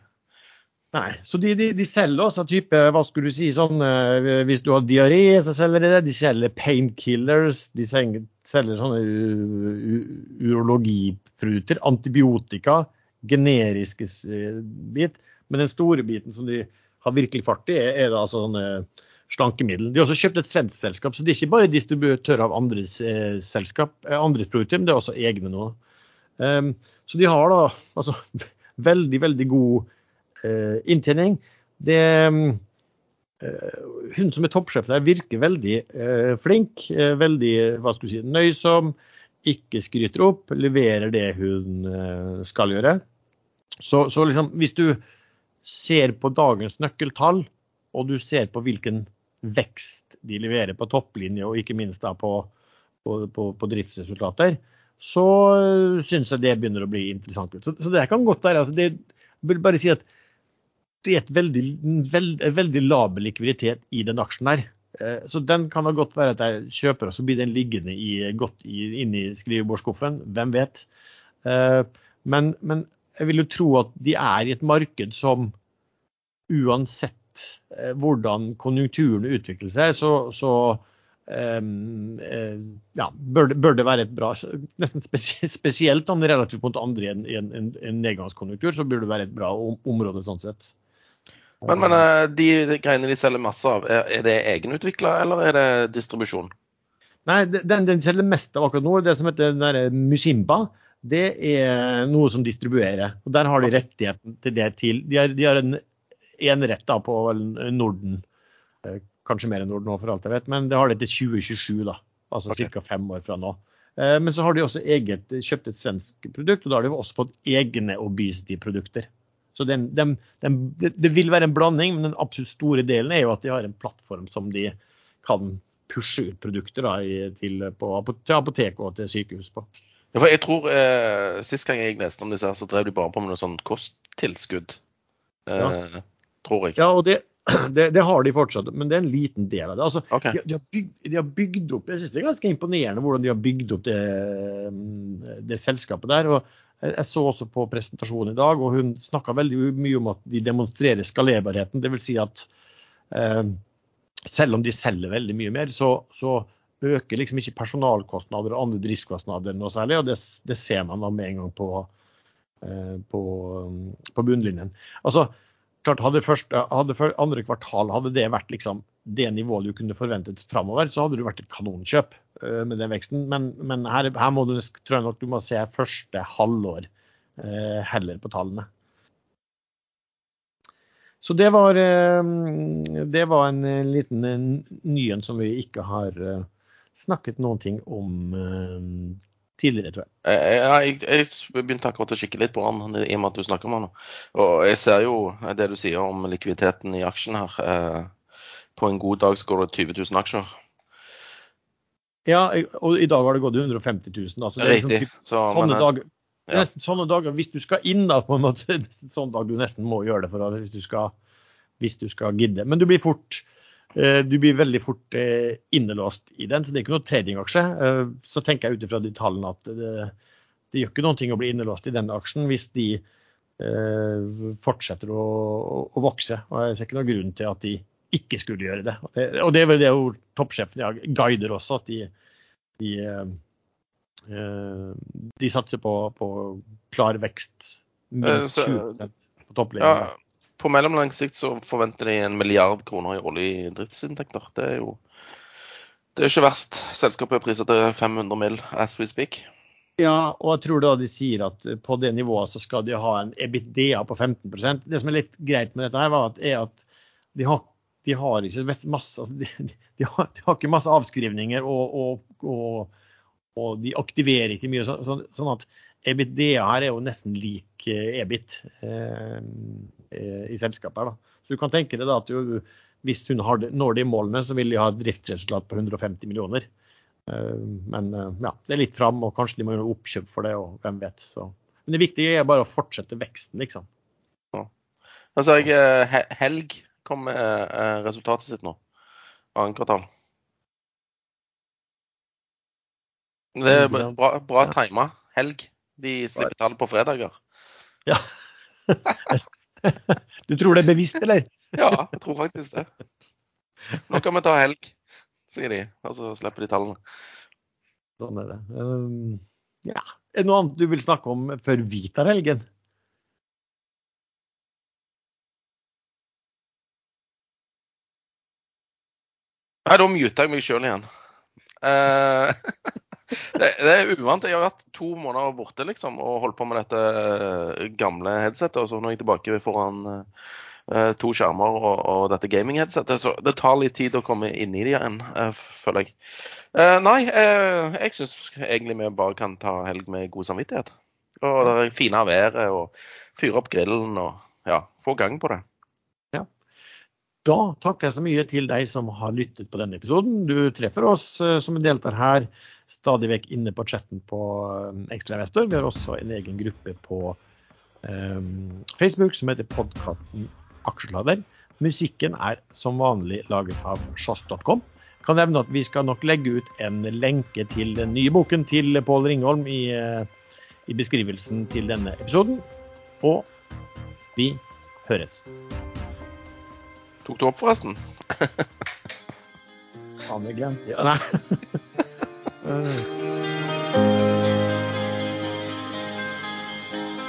Nei, så de, de, de selger også type, hva skulle du si, sånn uh, Hvis du har diaré, så selger de det. De selger painkillers. De selger, selger sånne urologiprodukter. Antibiotika. Generiske uh, bit. Men den store biten som de har virkelig fart i, er, da altså sånne slankemiddel. De har også kjøpt et svensk selskap, så de er ikke bare distributør av andres, eh, selskap, eh, andres produkter, men det er også egne nå. Um, så de har da altså veldig, veldig god eh, inntjening. Det, eh, hun som er toppsjef der, virker veldig eh, flink, eh, veldig hva skal du si, nøysom, ikke skryter opp, leverer det hun skal gjøre. Så, så liksom, hvis du ser på dagens nøkkeltall, og du ser på hvilken vekst de leverer på topplinje, og ikke minst da på, på, på, på driftsresultater, så syns jeg det begynner å bli interessant. Så, så det kan godt være altså det, Jeg vil bare si at det er veldig, veld, veldig laber likviditet i den aksjen der. Eh, så den kan da godt være at jeg kjøper, og så blir den liggende i, godt i, inni skrivebordsskuffen. Hvem vet. Eh, men, men jeg vil jo tro at de er i et marked som uansett Eh, hvordan konjunkturen utvikler seg, så, så um, ja, bør, det, bør, det, være et bra Nesten spesielt om relativt mot andre i en, en, en, nedgangskonjunktur, så burde det være et bra område sånn sett. Men, men eh, de, de greiene de selger masse av, er, er det egenutvikla eller er det distribusjon? Nei, den, den selger mest av akkurat nå, det som heter den Musimba, det er noe som distribuerer. Og Der har de rettigheten til det til. De har, de har en enerett da, på Norden. Eh, kanskje mer enn Norden nå, for alt jeg vet, men det har de til 2027, da. Altså okay. ca. fem år fra nå. Eh, men så har de også eget, kjøpt et svensk produkt, og da har de også fått egne obesity-produkter. Så den, den, den, det vil være en blanding, men den absolutt store delen er jo at de har en plattform som de kan pushe ut produkter da, til, på, til apotek og til sykehus på. Ja, jeg tror eh, Sist gang jeg leste om disse, så drev de bare på med noe sånn kosttilskudd. Eh, ja tror jeg. Ja, og det, Det, det har de fortsatt, men det er en liten del av det. Altså, okay. de, de, har bygd, de har bygd opp Jeg synes det er ganske imponerende hvordan de har bygd opp det, det selskapet der. og jeg så også på presentasjonen i dag, og hun snakka veldig mye om at de demonstrerer skalerbarheten. Dvs. Si at eh, selv om de selger veldig mye mer, så, så øker liksom ikke personalkostnader og andre driftskostnader noe særlig. og Det, det ser man da med en gang på, eh, på, på bunnlinjen. Altså, klart hadde, første, hadde andre kvartal hadde det vært liksom det nivået du kunne forventet framover, så hadde det vært et kanonkjøp med den veksten. Men, men her, her må du, tror jeg nok du må se første halvår eh, heller på tallene. Så det var, eh, det var en eh, liten nyhet som vi ikke har eh, snakket noen ting om eh, tidligere, tror jeg. Eh, Ja, jeg, jeg begynte akkurat å kikke litt på han i og med at du snakker om han. Og jeg ser jo det du sier om likviditeten i aksjen her. Eh, På en god dag så går det 20 000 aksjer. Ja, og i dag har det gått 150 000. Da, så det er liksom typ Så, sånne men, dag, dager, er ja. nesten sånne dager, Hvis du skal inn, da, på en måte, sånn dag du nesten må gjøre det for hvis, du skal, hvis du skal gidde. Men du blir fort eh, du blir veldig fort eh, innelåst i den, så det er ikke noe tradingaksje. Eh, Så tenker jeg ut ifra de tallene at det, det gjør ikke noen ting å bli innelåst i den aksjen hvis de eh, fortsetter å, å, å vokse. Og jeg ser ikke noen grunn til at de ikke skulle gjøre det. Og det, er vel det jo toppsjefen guider også, at de, de, eh, eh, de satser på, på klar vekst. Eh, Minst så- 20 på topplinjen. ja, på mellomlang sikt så forventer de en milliard kroner i årlige driftsinntekter. Det er jo det er ikke verst. Selskapet er priset til 500 mill. as we speak. Ja, og jeg tror da de sier at på det nivået så skal de ha en EBITDA på 15% Det som er litt greit med dette, her var at, er at de har, de har ikke masse altså de, de, har, de har ikke masse avskrivninger, og, og, og, og de aktiverer ikke mye. Så, sånn, sånn at EBITDA her er jo nesten lik eh, EBIT eh, eh, i selskapet. her da. Så du kan tenke deg at du, hvis hun har, når de målene, så vil de ha et driftsresultat på 150 millioner. Eh, Men eh, ja, det er litt fram, og kanskje de må gjøre oppkjøp for det, og hvem vet. Så. Men det viktige er bare å fortsette veksten, liksom. Ja. Altså, jeg Helg kom med eh, resultatet sitt nå. Annet kvartal. Det er bra, bra, bra tima. Helg. De slipper tall på fredager. Ja. du tror det er bevisst, eller? Ja, jeg tror faktisk det. Nå kan vi ta helg, sier de. Og så slipper de tallene. Sånn er det. Um, ja. Er det noe annet du vil snakke om før vi tar helgen? Nei, da muta jeg meg sjøl igjen. Uh, det, det er uvant. Jeg har vært to måneder borte liksom, og holdt på med dette eh, gamle headsetet. Og så nå er jeg tilbake foran uh, to skjermer og, og dette gaming-headsetet. Så det tar litt tid å komme inn i det igjen, uh, føler jeg. Nei, jeg syns egentlig vi bare kan ta helg med god samvittighet. Og det fine været og fyre opp grillen og ja, få gang på det. Da takker jeg så mye til deg som har lyttet på denne episoden. Du treffer oss eh, som deltar her stadig vekk inne på chatten på eh, Ekstrainvestor. Vi har også en egen gruppe på um, Facebook som heter podkasten Aksjelader. Musikken er som vanlig laget av sjås.com. Kan nevne at vi skal nok legge ut en lenke til den nye boken til Pål Ringholm i, i beskrivelsen til denne episoden. Og vi høres. Tok du opp, forresten? Faen, jeg glemte ja, Nei.